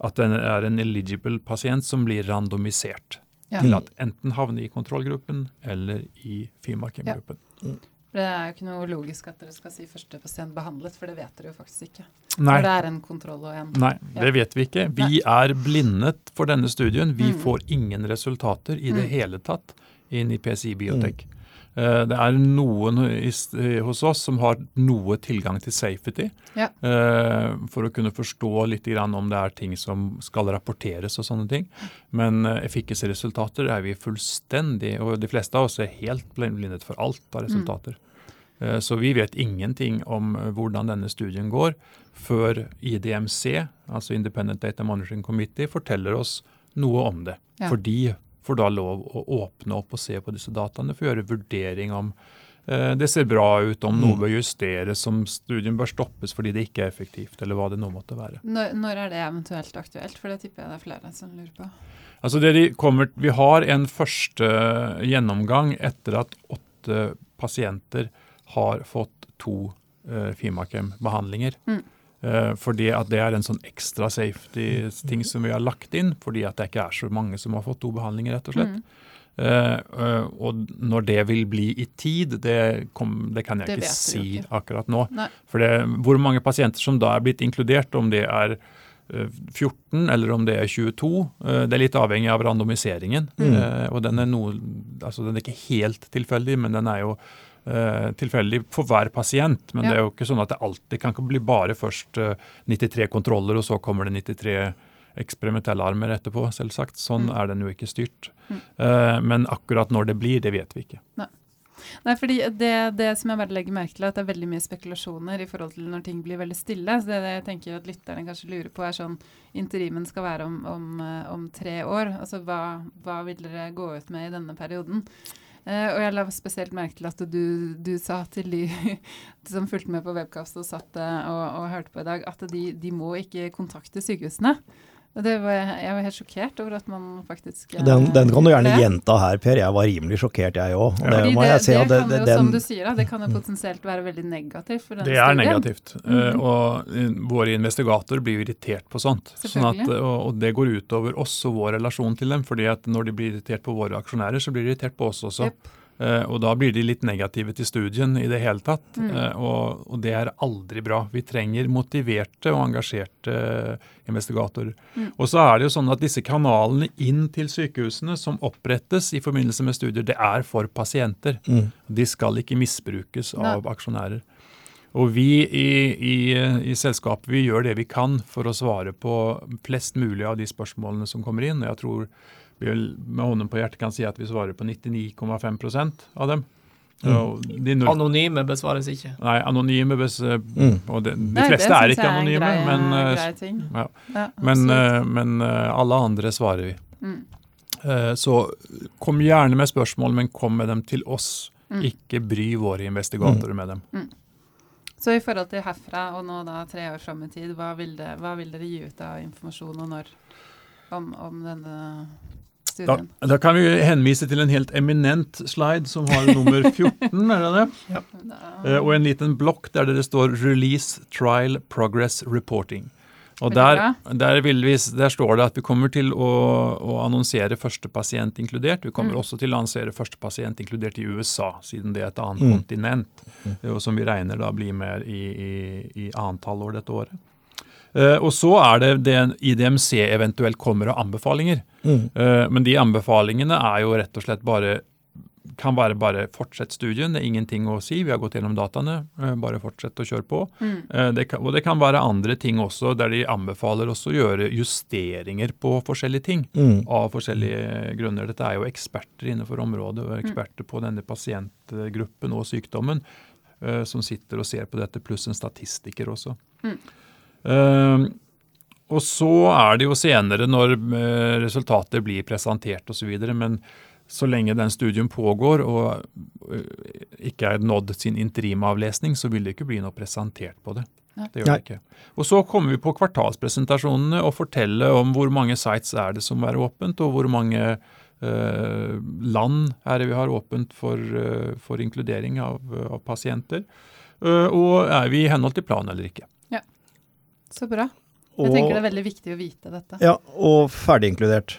at den er en eligible pasient som blir randomisert ja. til at enten havne i kontrollgruppen eller i Fimakem-gruppen. Ja. Det er jo ikke noe logisk at dere skal si første pasient behandlet, for det vet dere jo faktisk ikke. Nei. For det er en kontroll og en Nei, det vet vi ikke. Vi Nei. er blindet for denne studien. Vi mm. får ingen resultater i det mm. hele tatt inn i PCI Biotek. Mm. Eh, det er noen hos oss som har noe tilgang til safety, ja. Eh, for å kunne forstå litt om det er ting som skal rapporteres og sånne ting. Men eh, efficacy-resultater er vi fullstendig, og de fleste av oss er helt blindet for alt av resultater. Mm. Så vi vet ingenting om hvordan denne studien går, før IDMC, altså Independent Data Monitoring Committee, forteller oss noe om det. Ja. Fordi får da lov å åpne opp og se på disse dataene for å gjøre vurdering om Eh, det ser bra ut om noe mm. bør justeres, om studien bør stoppes fordi det ikke er effektivt, eller hva det nå måtte være. Når, når er det eventuelt aktuelt? For det tipper jeg det er flere som lurer på. Altså de kommer, vi har en første gjennomgang etter at åtte pasienter har fått to eh, Fimakem-behandlinger. Mm. Uh, fordi at det er en sånn ekstra safety-ting som vi har lagt inn, fordi at det ikke er så mange som har fått to behandlinger, rett og slett. Mm. Uh, og når det vil bli i tid, det, kom, det kan jeg det ikke si ikke. akkurat nå. Nei. For det, hvor mange pasienter som da er blitt inkludert, om det er 14 eller om det er 22. Det er litt avhengig av randomiseringen. Mm. Og den er, noe, altså den er ikke helt tilfeldig, men den er jo uh, tilfeldig for hver pasient. Men ja. det er jo ikke sånn at det alltid kan bli bare først uh, eh, 93 kontroller, og så kommer det 93 eksperimentelle armer etterpå, selvsagt. Sånn mm. er den jo ikke styrt. Mm. Uh, men akkurat når det blir, det vet vi ikke. Nei. Nei, fordi det, det, som jeg bare legger merke til, er at det er veldig mye spekulasjoner i forhold til når ting blir veldig stille. Så det, det jeg tenker at lytterne kanskje lurer på, er sånn Interimen skal være om, om, om tre år. Altså hva, hva, vil dere gå ut med i denne perioden? Uh, og jeg la spesielt merke til at du, du sa til de som fulgte med på webkast og satt uh, og, og, hørte på i dag, at de, de må ikke kontakte sykehusene. Var, jeg var helt sjokkert over at man faktisk den, den, kan du gjerne det. gjenta her, Per. Jeg var rimelig sjokkert, jeg òg. Ja. Det, det, det, det, kan jo, den, som du sier, da, det kan jo potensielt være veldig negativt. for den studien. det er negativt. Mm -hmm. og våre investigatorer blir jo irritert på sånt. Sånn at, og, og, det går utover oss og vår relasjon til dem. fordi at når de blir irritert på våre aksjonærer, så blir de irritert på oss også. Yep. Uh, og da blir de litt negative til studien i det hele tatt. Mm. Uh, og, og, det er aldri bra. Vi trenger motiverte og engasjerte investigatorer. Mm. Og så er det jo sånn at disse kanalene inn til sykehusene som opprettes i forbindelse med studier, det er for pasienter. Mm. De skal ikke misbrukes av Nei. aksjonærer. Og vi i, i, i, selskapet vi gjør det vi kan for å svare på flest mulig av de spørsmålene som kommer inn. og Jeg tror vi med hånden på hjertet kan si at vi svarer på 99,5% av dem. Mm. De anonyme besvares ikke? Nei, anonyme bes, eh, mm. og de, de Nei, fleste er ikke anonyme. Er greie, men, eh, ja. Ja, men, uh, men uh, alle andre svarer vi. Mm. Uh, så kom gjerne med spørsmål, men kom med dem til oss. Mm. Ikke bry våre investigatorer med dem. Mm. Så i forhold til herfra og nå da tre år fram i tid, hva vil, det, hva vil dere gi ut av informasjon og når om, om denne da, da, kan vi henvise til en helt eminent slide som har nummer 14, er det det? Ja. Uh, og en liten blokk der det står 'Release Trial Progress Reporting'. Og der, der, vi, der, står det at vi kommer til å, å, annonsere første pasient inkludert. Vi kommer mm. også til å annonsere første pasient inkludert i USA, siden det er et annet mm. kontinent. Mm. Som vi regner da blir med i, i, i annet halvår dette året. Uh, og så er det det IDMC eventuelt kommer av anbefalinger. Mm. Uh, men de anbefalingene er jo rett og slett bare kan være bare fortsett studien, det er ingenting å si. Vi har gått gjennom dataene. Uh, bare fortsett å kjøre på. Mm. Det kan, og det kan være andre ting også, der de anbefaler oss å gjøre justeringer på forskjellige ting. Mm. Av forskjellige grunner. Dette er jo eksperter innenfor området, og eksperter mm. på denne pasientgruppen og sykdommen, som sitter og ser på dette, pluss en statistiker også. Mm. Uh, og så er det jo senere, når resultatet resultater blir presentert osv., men så lenge den studien pågår og uh, ikke er nådd sin interimavlesning, så vil det ikke bli noe presentert på det. Det gjør det ikke. Og Så kommer vi på kvartalspresentasjonene og forteller om hvor mange sites er det som er åpent, og hvor mange uh, land er det vi har åpent for, uh, for inkludering av, av pasienter. Uh, og er vi i henhold til planen eller ikke. Så bra. Jeg og, tenker det er veldig viktig å vite dette. Ja, og ferdiginkludert.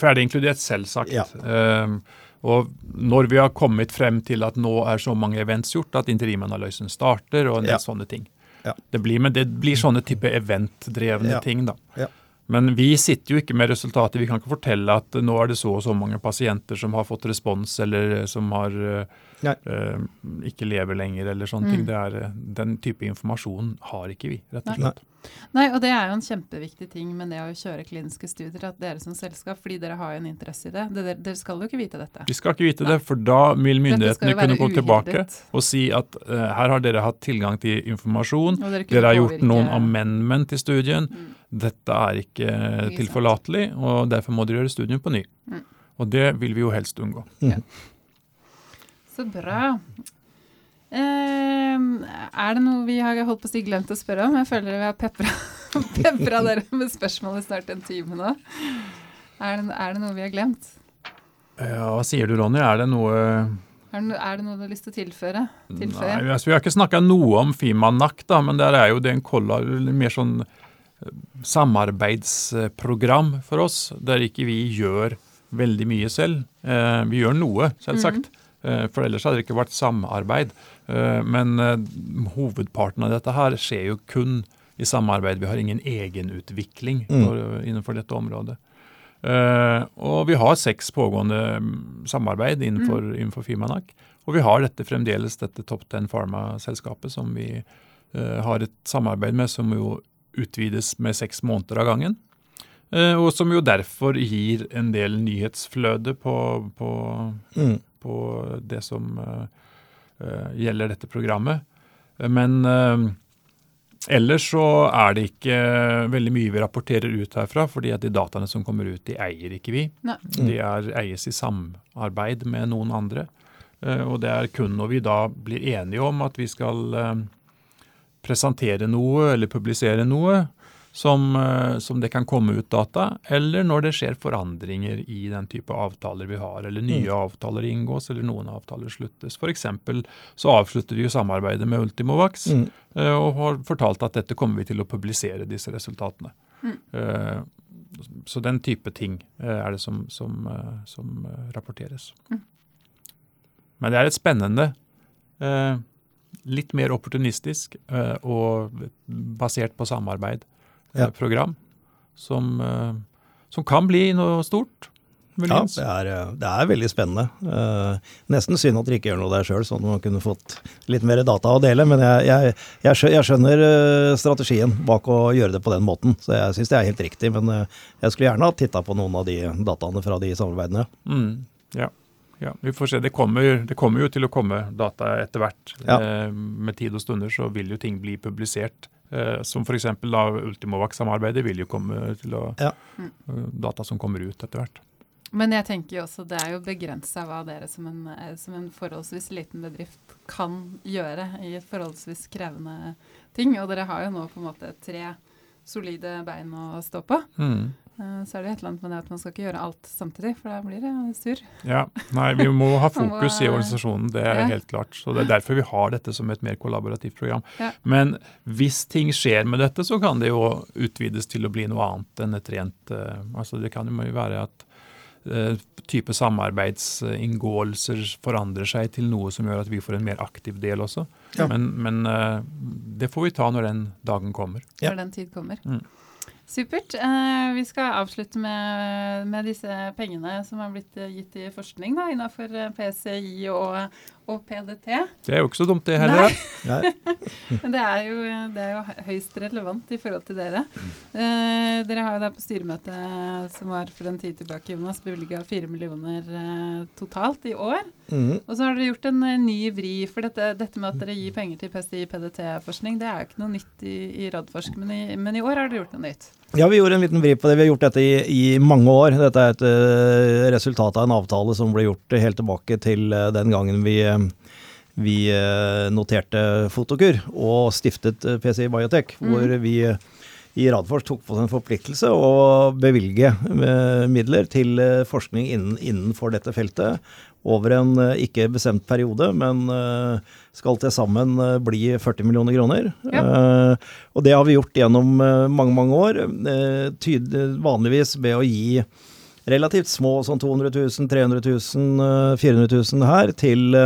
Ferdiginkludert, selvsagt. Ja. Um, og når vi har kommet frem til at nå er så mange events gjort, at interimanalysen starter og en del ja. sånne ting. Ja. Det, blir, men det blir sånne type eventdrevne ting, da. Ja. Men vi sitter jo ikke med resultatet. Vi kan ikke fortelle at nå er det så og så mange pasienter som har fått respons, eller som har uh, ikke lever lenger, eller sånne mm. ting. Er, den type informasjon har ikke vi, rett og slett. Nei, og det er jo en kjempeviktig ting med det å kjøre kliniske studier, at dere som selskap, fordi dere har jo en interesse i det. Dere, dere skal jo ikke vite dette. Vi skal ikke vite Nei. det, for da vil myndighetene kunne gå tilbake og si at uh, her har dere hatt tilgang til informasjon, dere, dere, har gjort noen amendment til studien, mm. dette er ikke tilforlatelig, og derfor må dere gjøre studien på ny. Mm. Og det vil vi jo helst unngå. Ja. Så bra. Er det noe vi har holdt på å si glemt å spørre om? Jeg føler vi har pepra dere med spørsmål i snart en time nå. Er det, er det, noe vi har glemt? Ja, hva sier du, Ronny? Er det noe er det, er det noe du har lyst til å tilføre? tilføre? Nei, altså, Vi har ikke snakka noe om Fimanak, da, men der er jo det en kolla, mer sånn eh, samarbeidsprogram for oss, der ikke vi gjør veldig mye selv. Eh, vi gjør noe, selvsagt. Mm. Eh, for ellers hadde det ikke vært samarbeid. Eh, men eh, hovedparten av dette her skjer jo kun i samarbeid. Vi har ingen egenutvikling mm. innenfor dette området. Og vi har seks pågående mm, samarbeid innenfor, mm. innenfor Fimanak. Og vi har dette fremdeles, dette Top Ten Pharma-selskapet som vi har et samarbeid med, som jo utvides med seks måneder av gangen. Og som jo derfor gir en del nyhetsfløde på, på, mm. på det som gjelder dette programmet. Men Ellers så er det ikke veldig mye vi rapporterer ut herfra, fordi at de dataene som kommer ut, de eier ikke vi. Nei. De er, eies i samarbeid med noen andre. Eh, og det er kun når vi da blir enige om at vi skal eh, presentere noe eller publisere noe, som, eh, som, det kan komme ut data, eller når det skjer forandringer i den type avtaler vi har, eller nye mm. avtaler inngås, eller noen avtaler sluttes. F.eks. så avslutter vi jo samarbeidet med Ultimovax mm. Eh, og har fortalt at dette kommer vi til å publisere, disse resultatene. Mm. Uh, så den type ting er det som, som, som rapporteres. Mm. Men det er et spennende litt mer opportunistisk og basert på samarbeid ja. program som, eh, som, kan bli noe stort. Ja, det er, eh, det er, veldig spennende. Uh, nesten synd at dere ikke gjør noe der sjøl, sånn at man kunne fått litt mer data å dele. Men jeg, jeg, jeg skjønner strategien bak å gjøre det på den måten, så jeg syns det er helt riktig. Men jeg skulle gjerne ha titta på noen av de dataene fra de samarbeidene. Mm, ja. ja. vi får se. Det kommer, det kommer, jo til å komme data etter hvert. Ja. Uh, med tid og stunder så vil jo ting bli publisert. Eh, som f.eks. Ultimovac-samarbeidet vil jo komme til å ja. Eh, data som kommer ut etter hvert. Men jeg tenker jo også det er jo begrensa hva dere som en, eh, som en, forholdsvis liten bedrift kan gjøre i et forholdsvis krevende ting. Og dere har jo nå på en måte tre solide bein å stå på. Mm. Eh, så er det et eller annet med det at man skal ikke gjøre alt samtidig, for da blir det sur. Ja, nei, vi må ha fokus i organisasjonen, det er ja. helt klart. Så Det er derfor vi har dette som et mer kollaborativt program. Ja. Men hvis ting skjer med dette, så kan det jo utvides til å bli noe annet enn et rent uh, altså Det kan jo være at type samarbeidsinngåelser forandrer seg til noe som gjør at vi får en mer aktiv del også. Ja. Men, men det får vi ta når den dagen kommer. Når den tid kommer. Mm. Supert. Eh, vi skal avslutte med, med, disse pengene som har blitt gitt i forskning da, innenfor eh, PCI og, og, PDT. Det er jo ikke så dumt, det heller. Nei. Men det er, jo, det er, jo, høyst relevant i forhold til dere. Eh, dere har jo da på styremøtet som var for en tid tilbake, Jonas, bevilga 4 millioner eh, totalt i år. Mm. Og så har dere gjort en uh, ny vri. For dette, dette, med at dere gir penger til PSTI-PDT-forskning, det er jo ikke noe nytt i, i Radforsk, men i, men i år har dere gjort noe nytt. Ja, vi gjorde en liten vri på det. Vi har gjort dette i, i mange år. Dette er et uh, resultat av en avtale som ble gjort helt tilbake til uh, den gangen vi, uh, vi noterte Fotokur og stiftet PCI Biotech, mm. hvor vi i Radfors tok på oss en forpliktelse å bevilge midler til forskning innenfor dette feltet over en ikke bestemt periode, men skal til sammen eh, bli 40 millioner kroner. Ja. Og det har vi gjort gjennom mange, mange år. Vanligvis ved å gi relativt små, sånn 200 000, 300 000, 400 000 her, til,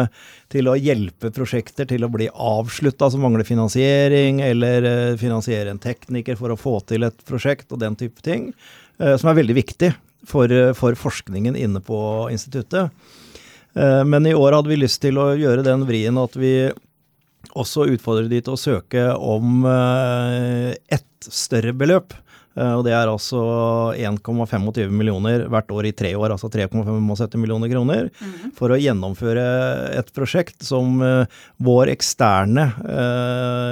til å hjelpe prosjekter til å bli avslutta som mangler finansiering, eller finansiere en tekniker for å få til et prosjekt og den type ting. Som er veldig viktig for, for forskningen inne på instituttet. Eh, men i år hadde vi lyst til å gjøre den vrien at vi også utfordrer de til å søke om eh, ett større beløp. Eh, og det er altså 1,25 millioner hvert år i tre år, altså 3,75 millioner kroner, mm. for å gjennomføre et prosjekt som vår eksterne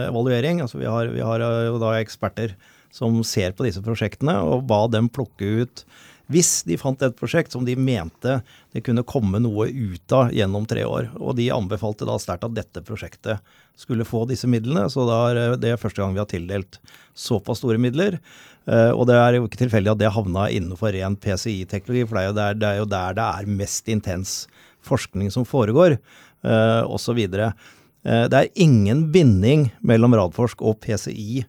evaluering Altså vi har, vi har jo da eksperter som ser på disse prosjektene, og ba dem plukke ut hvis de fant et prosjekt som de mente det kunne komme noe ut av gjennom tre år. Og de anbefalte da sterkt at dette prosjektet skulle få disse midlene. Så da er det første gang vi har tildelt såpass store midler. Eh, og det er jo ikke tilfeldig at det havna innenfor ren PCI-teknologi, for det er, der, det er jo der det er mest intens forskning som foregår, uh, osv. Uh, det er ingen binding mellom Radforsk og PCI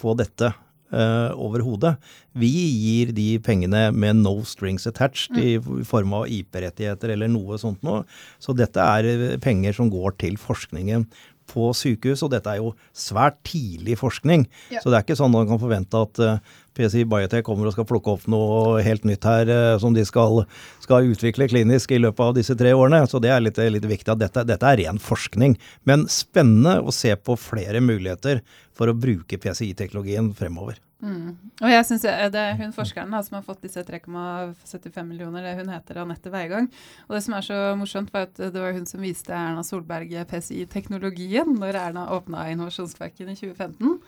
på dette uh, overhodet. Vi gir de pengene med no strings attached mm. i form av IP-rettigheter eller noe sånt noe. Så dette er penger som går til forskningen på sykehus, og dette er jo svært tidlig forskning. Ja. Så det er ikke sånn man kan forvente at eh, PCI Biotech kommer og skal plukke opp noe helt nytt her uh, som de skal, skal, utvikle klinisk i løpet av disse tre årene. Så det er litt, litt viktig at dette, dette, er ren forskning. Men spennende å se på flere muligheter for å bruke PCI-teknologien fremover. Mm. Og jeg synes Det er hun forskeren da, som har fått disse 3,75 millioner. det Hun heter Anette Weigang. Og det som er så morsomt, var at det var hun som viste Erna Solberg PCI-teknologien når Erna åpna Innovasjonsparken i 2015.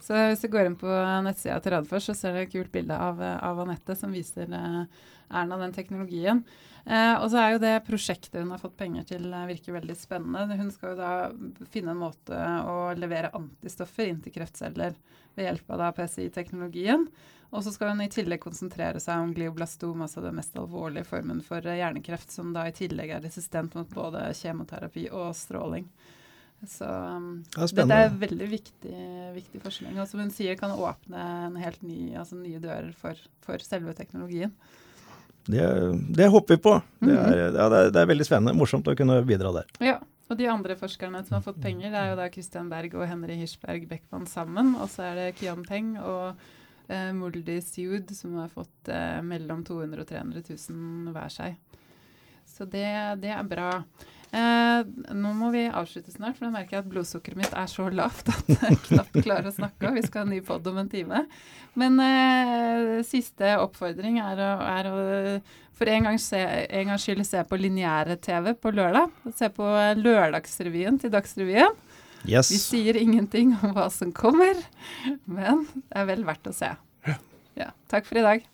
Så hvis du går inn på nettsida til Radfors, så ser du et kult bilde av, av Anette som viser eh, Erna den teknologien. Eh, og så er jo det prosjektet hun har fått penger til, eh, virker veldig spennende. Hun skal jo da finne en måte å levere antistoffer inn til kreftceller ved hjelp av PCI-teknologien. Og så skal hun i tillegg konsentrere seg om glioblastom, altså den mest alvorlige formen for eh, hjernekreft, som da i tillegg er resistent mot både kjemoterapi og stråling. Så det er dette er veldig viktig, viktig forskning. Og som hun sier, kan åpne en helt ny, altså nye dører for, for selve teknologien. Det, det, håper vi på. Det er, mhm. ja, det, er, det er, veldig spennende. Morsomt å kunne bidra der. Ja, og de andre forskerne som har fått penger, det er jo da Christian Berg og Henry Hirschberg Beckmann sammen. Og så er det Kian Peng og eh, Muldi Siud som har fått eh, mellom 200 og 300 000 hver seg. Så det, det er bra. Eh, nå må vi avslutte snart, for jeg merker at blodsukkeret mitt er så lavt at jeg knapt klarer å snakke. Vi skal ha en ny pod om en time. Men eh, siste oppfordring er å, er å for en gangs gang skyld se på lineære-TV på lørdag. Se på Lørdagsrevyen til Dagsrevyen. Yes. Vi sier ingenting om hva som kommer, men det er vel verdt å se. Ja. ja. Takk for i dag.